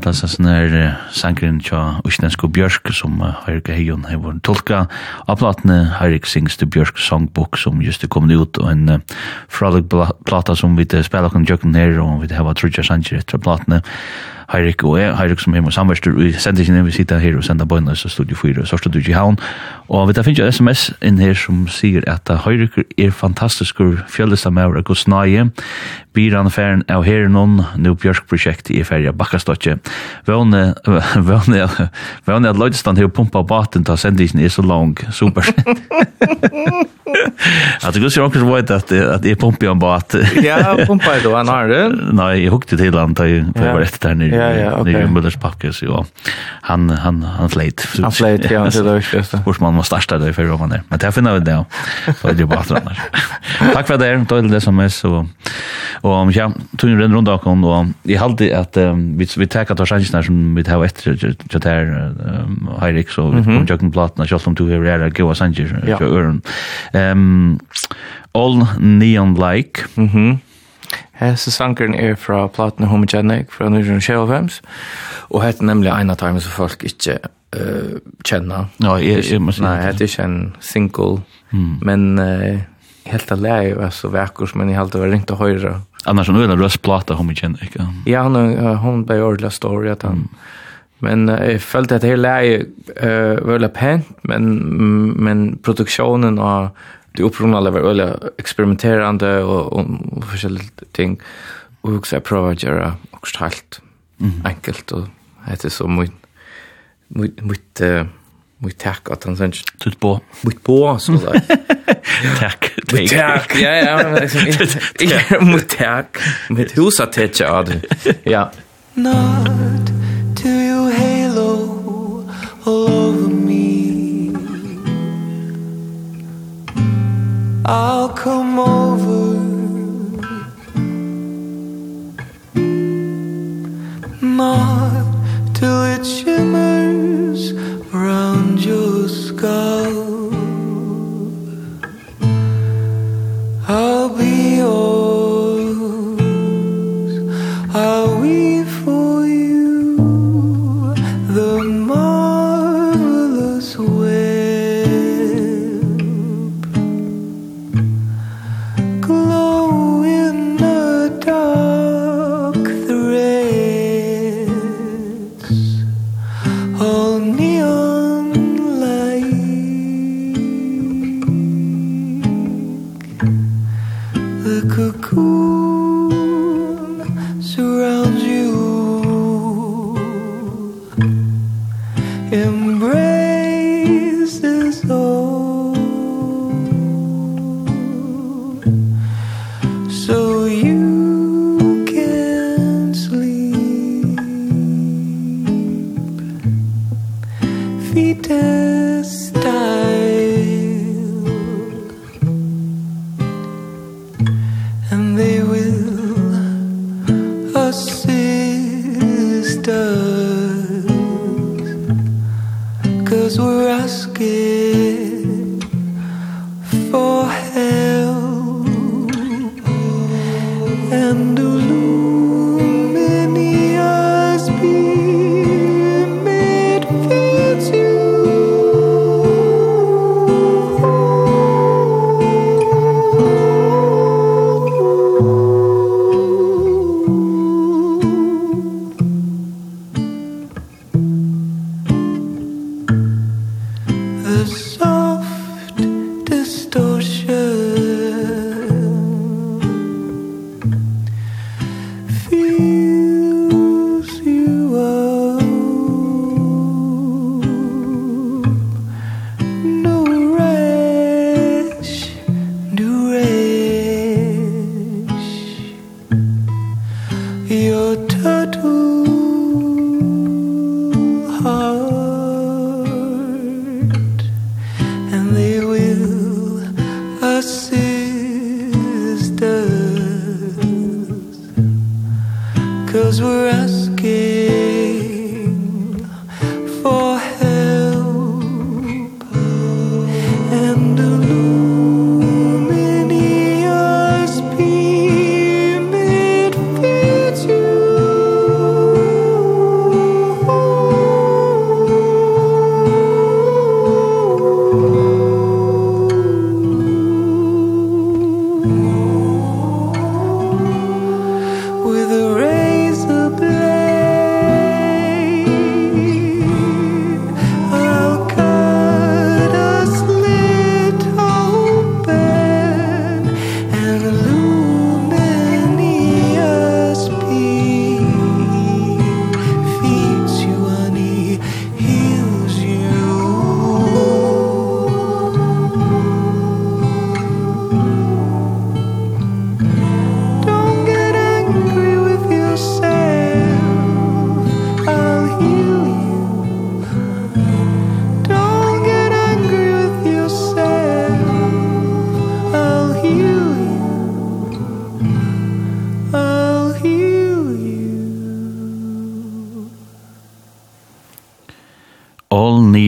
kallas en sånn her sangren tja Øslandsko Bjørk som Høyrke Heion har vært tolka av platene Høyrek Sings til Bjørk Songbook som just er kommet ut og en uh, fralig plata som vi spiller kan jøkken her og vi har Trudja sanger etter platene Høyrek og jeg, Høyrek som er med samverster og sender ikke vi sitter her og sender bøyna i studio 4 og sørste du i havn. Og vi tar finnes jo sms inn her som sier at Høyrykker er fantastisk fantastiskur fjøllestamæver av Guds nøye. Byran færen av Herenon, nu Bjørk-prosjekt i færja Bakkastotje. Våne, våne, våne at Løydestand har pumpa baten ta sendisen er så *laughs* lang, super. *laughs* at det gusir onker som vet at, at jeg pumpa en bat. ja, pumpa er det, han har det. *laughs* Nei, jeg hukte til han, da jeg var etter der nere, ja, ja, okay. nere i Mullers pakkes, og han, han, han fleit. Han fleit, ja, det er det viktigste. Hvorsmann må starta det för ovaner. Men det finner vi det. Så det är bara annars. Tack för det. Då är det som är så. Och ja, tog ju den runt och och i halde att vi vi tar att chansen som vi har efter så där Heirik så vi kommer jag kan platna just som du här där gå och sanjer för örn. Ehm all neon like. Mhm. Hesse sankeren er fra platen Homogenic fra 1925, og hette nemlig en av timene som folk ikke uh, känna. Ja, jag jag måste Nej, det ikke en single. Mm. Men uh, helt att lära var så verkar men jeg jag hade ringt inte höra. Annars nu är det röstplata hon känner inte. Ja, hon hon ble ordentlig story at han. Mm. Men uh, jeg følte at det läge eh uh, veldig pent men men produksjonen og det upprunala var veldig eksperimenterende og, og, og forskjellige ting och jeg prøver å gjøre och helt mm. enkelt og det er så mye mot mot mot tack att han sen tut på. Mot på så där tack mot tack ja ja inte mot tack med husa tätja ad ja not to you halo all over me. I'll come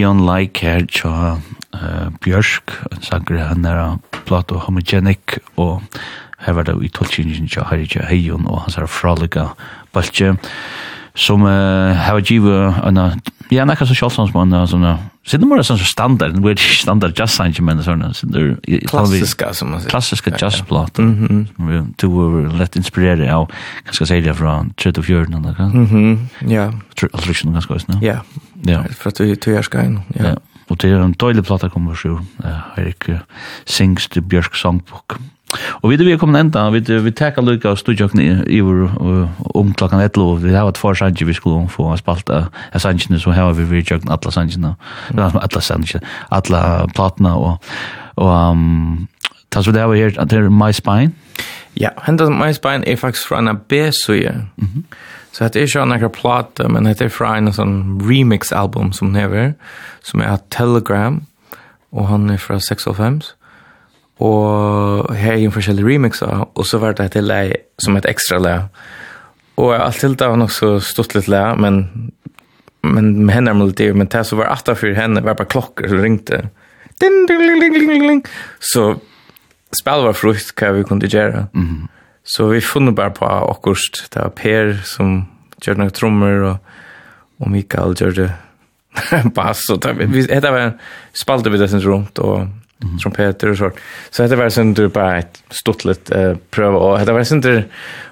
Neon Like her tja uh, Björsk, en sanger han er Plato Homogenic, og her var det i tolkingen tja Harry Tja Heijon og hans er fralika baltje som uh, har givet en, ja, nekka så kjølsans på en sånn, Sen det måste sån standard, det är standard jazz sign men såna klassiska som man sier. Klassiska jazzplåt. Mhm. Vi to were let inspired av kanske säga det från Chet of Jordan eller kan. Mhm. Ja. Tradition ganske også, ne? Ja. Ja. För att du är ska in. Ja. Og det er en døylig toileplatta kommer så. Erik sings the Björk songbook. Og vi er vi kommet enda, vi, vi teker lukka og studjøkene i vår om klokkan etter, og vi har et for sannsje vi skulle få spalta av sannsjene, så har vi vi tjøkken alle sannsjene, alle sannsjene, alle platna og, og um, við så det var her, det er My Spine. Ja, hendet My Spine er faktisk fra en B-suje. Så det er ikke en akkurat plate, men det er fra en sånn remix-album som hever, som er Telegram, og han er fra 5. Og her er en forskjellig remix av, og så var det til ei som et ekstra le. Og alt til det var nok så stort litt le, men, men med henne er melodier, men det som var atter for henne var bare klokker som ringte. Ding, ding, ding, ding, ding, ding. Så spillet var frukt hva vi kunne gjøre. Mm -hmm. Så vi funnet bare på akkurat, det var Per som gjør noen trommer, og, og Mikael gjør det *laughs* bass, og det, vi, det var spalte vi det sin rundt, og mm. trompeter och så. Så det var sen du bara ett stort lit eh, pröva och det var sen du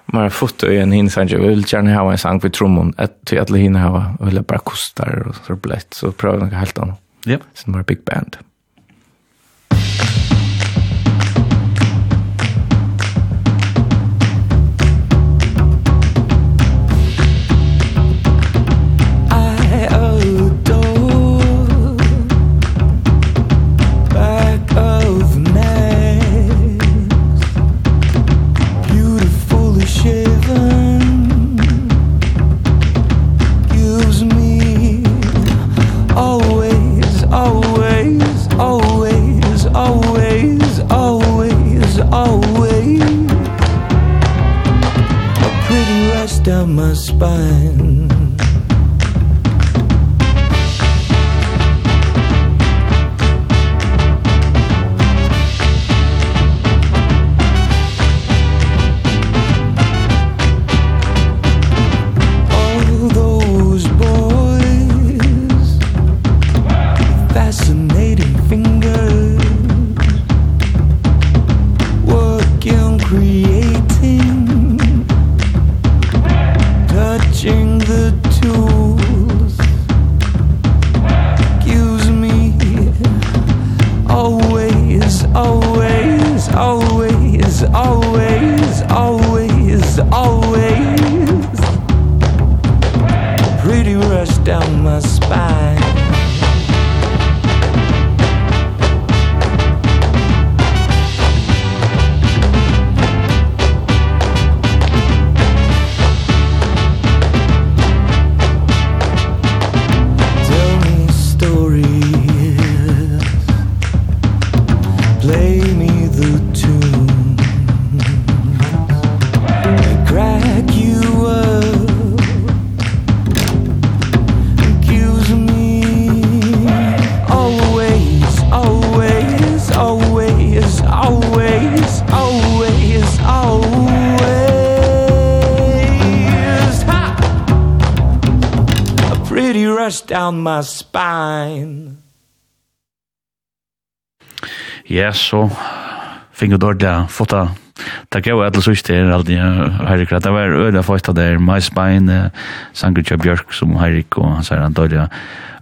mer foto i en hinsang jag vill gärna ha en sang för trommon att till alla hinna ha och bara kostar och så blett så pröva något helt annat. Ja. Yep. Sen bara big band. Mm. spine. shivers down my spine. Ja, så finner du det, fått Det gav alle sørste her, alle de Heirik, det var øyla første der, Maisbein, Sangritja Bjørk som Heirik, og han sier han døyla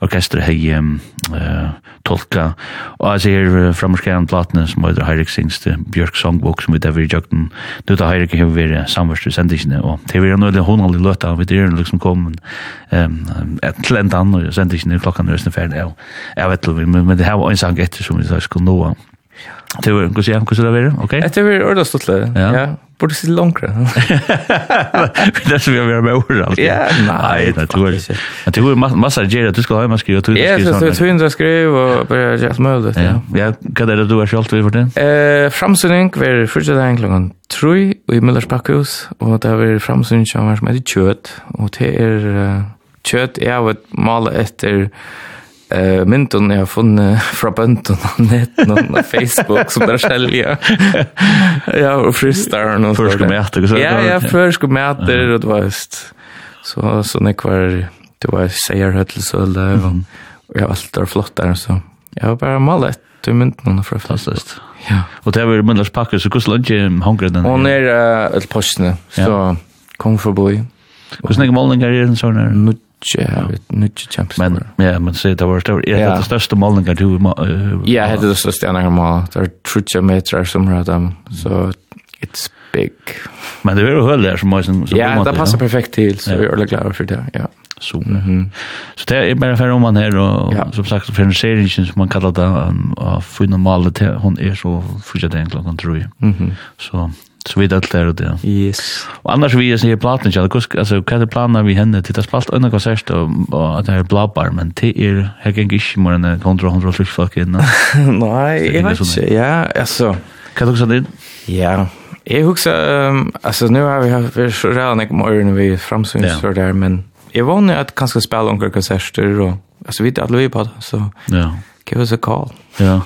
orkester hei uh, tolka, og jeg ser frammerskjæren platene som heter Heirik Singste, Bjørk Songbok som vi der vi jøkken, nu da Heirik har vært samverst i sendisene, og det vil var en øyla håndalig løtta, vi der liksom kom um, til enda annan, og sendisene klokkan er nesten ferdig, og jeg vet, ikke, men det her var en sang etter som vi skulle nå, Det var jeg, hva sier det var, okej. Det var ordentligt stolt. Ja. Borde sitte langre. Det som vi har vært med ord Ja, nei, det tror jag. Det var massa grejer du skal ha med skrive, till. Ja, så det tog jag skrev och börja just med det. Ja, ja. hva er det du har skjalt vi for det. Eh, framsyning var första dagen klockan 3 i Müllers Backhus och där var framsynning som var med kött och det är kött är vad mal efter eh mynton jag från fra bönton på nätet och Facebook som där säljer. ja, och fristar och något. Först med att så. Ja, ja, först med att det var just Så så när kvar det var säger höll så där och jag allt där flott där så. Jag har bara målat du mynton från fantastiskt. Ja. Och det var myndlars packer så kus lunch hungrig den. Och ner ett postne så kom förbi. Kus några målningar är en sån här ja, nutje Champions Men, ja, men se, det var det var hadde det største målninger du... Ja, det är det största største ene mål. Det är trutje meter som har dem, så it's big. Men det er jo där som måste som... Ja, det passar perfekt till så vi är väldigt glada för det, ja. Så, så det är bara för om man här och ja. som sagt, för en serie som man kallar det, av funnet malet, hon är så frutje den klokken, tror jeg. Så Så vi det där det. Yes. Och annars vi ser platten jag kus alltså kan det plana vi henne till det spalt en konsert och och att det är blabbar men det är jag kan inte mer än 100 100 fisk fuck in. Nej, jag vet inte. Ja, alltså kan du säga det? Ja. jeg husker, um, altså, nu har vi haft så redan en morgon vi framsyns så der, men jeg vann at kanskje spela några konserter og, altså, vi er alle vi på det, så. Ja. Give us a call. Ja,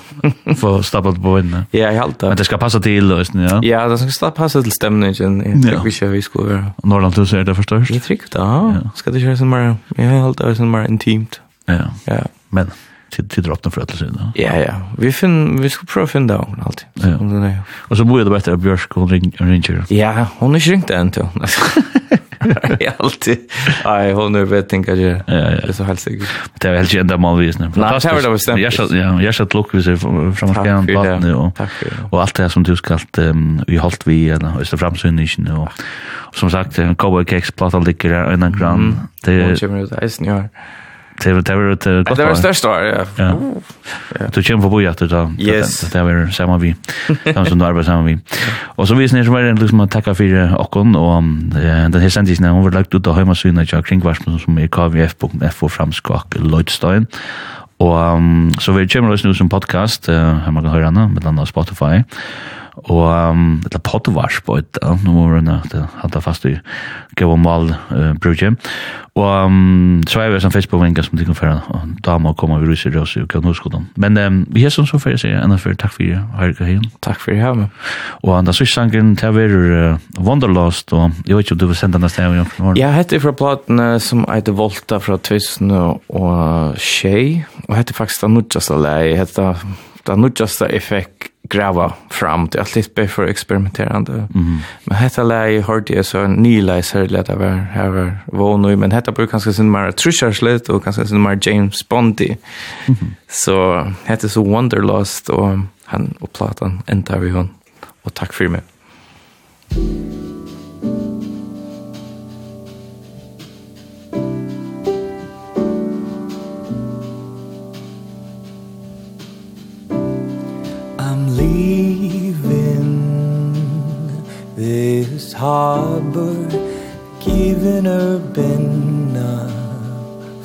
for å på inne. Ja, jeg halte det. Men det skal passa til løsene, ja? Ja, det skal passe til stemningen. Jeg tror ikke vi skulle være... Norrland, du ser det forstørst? Jeg tror ikke det, ja. Skal det kjøre sånn mer... Jeg halte det sånn mer intimt. Ja, ja. men till till droppen för att syna. Ja ja, vi finn vi skal prøve å finne det hon alltid. Ja. Er. Och så borde det bättre att Björk och ringer. Ja, hon är sjukt än til. Ja, *laughs* alltid. Nei, hon er vet tänker jag. Ja, ja. Det är så helt sikkert. Det är helt ända mal visst. Nej, det har det bestämt. Jag satt ja, jag satt look vi ser från skärmen på nu och och allt det här som du ska um, vi hållt vi eller östra framsynnischen och som sagt, en cowboy cakes platta ligger en grann. Det kommer ut isen ja. Det var det var ett gott. Det var störst år, ja. ja. Du kjem förbi att då Yes. Det var samma vi. Som som arbetar samma vi. Och så visst ni som var det liksom att tacka för Ockon och den här sändningen hon var lagt ut på hemsidan jag kring vars som är kvf.fo framskak Lloydstein. Och så vi kommer oss nu som podcast, här man kan höra den med andra Spotify. Og um, det er potvars på et annet nummer enn at jeg hadde fast i gav og mal uh, brugje. Og um, så er vi som Facebook-venga som tykker for fære og dame og komme vi ryser oss i gav norskodan. Men um, vi er som så for jeg sier enn for takk for jeg har ikke hjem. Takk for jeg har med. Og den sørste sangen til å være uh, Wonderlost, og jeg vet ikke om du vil sende den neste gang. Jeg heter fra platen som heter Volta fra 2000 og Tjej og heter faktisk den nødgjeste leie. Jeg heter den nødgjeste effekt grava fram det är lite för experimenterande. Mm -hmm. Men hetta lei hörde jag så en ny läsare lät av här var var nu men hetta brukar kanske sin mer Trisha slut och kanske sin mer James Bondy. Mm -hmm. Så hetta så Wonderlust och han och Platan ända vi hon. Och tack för mig. harbor given her been a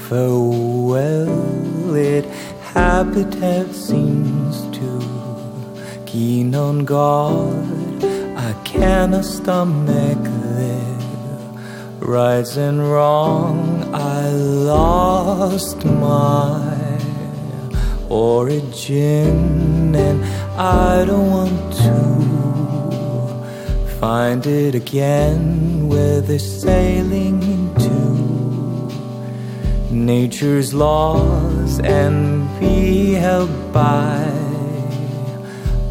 farewell it habitat seems to keen on guard I cannot stomach there rights and wrong. I lost my origin and I don't want to find it again where they're sailing into nature's laws and be held by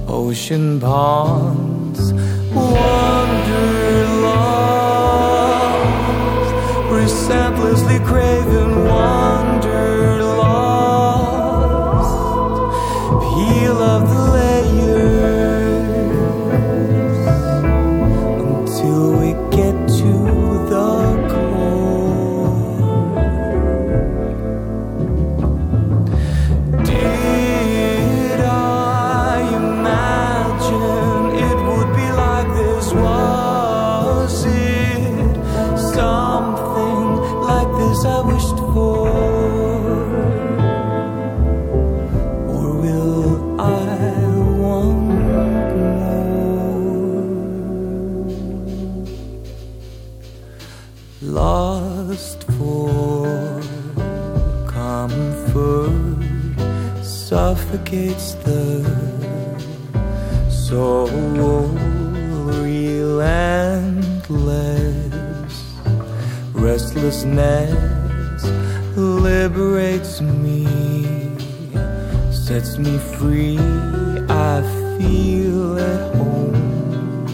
ocean ponds wanderlust resentlessly crazy. suffocates the soul relentless restlessness liberates me sets me free. I feel at home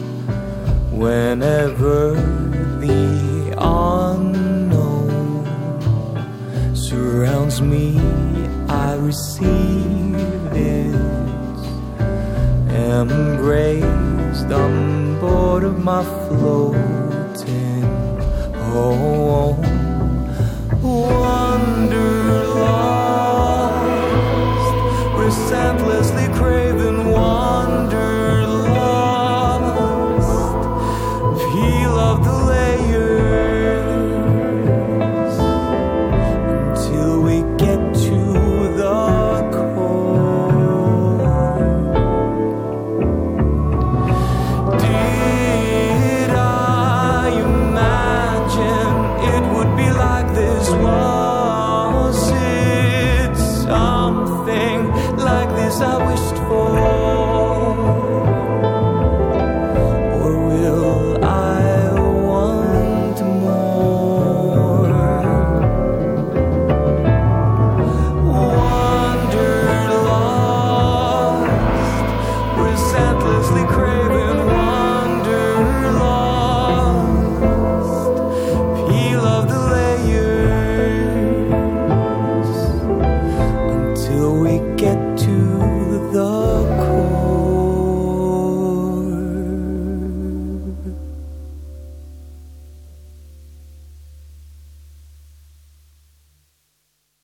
whenever the unknown surrounds me. I receive am on board of my floating home.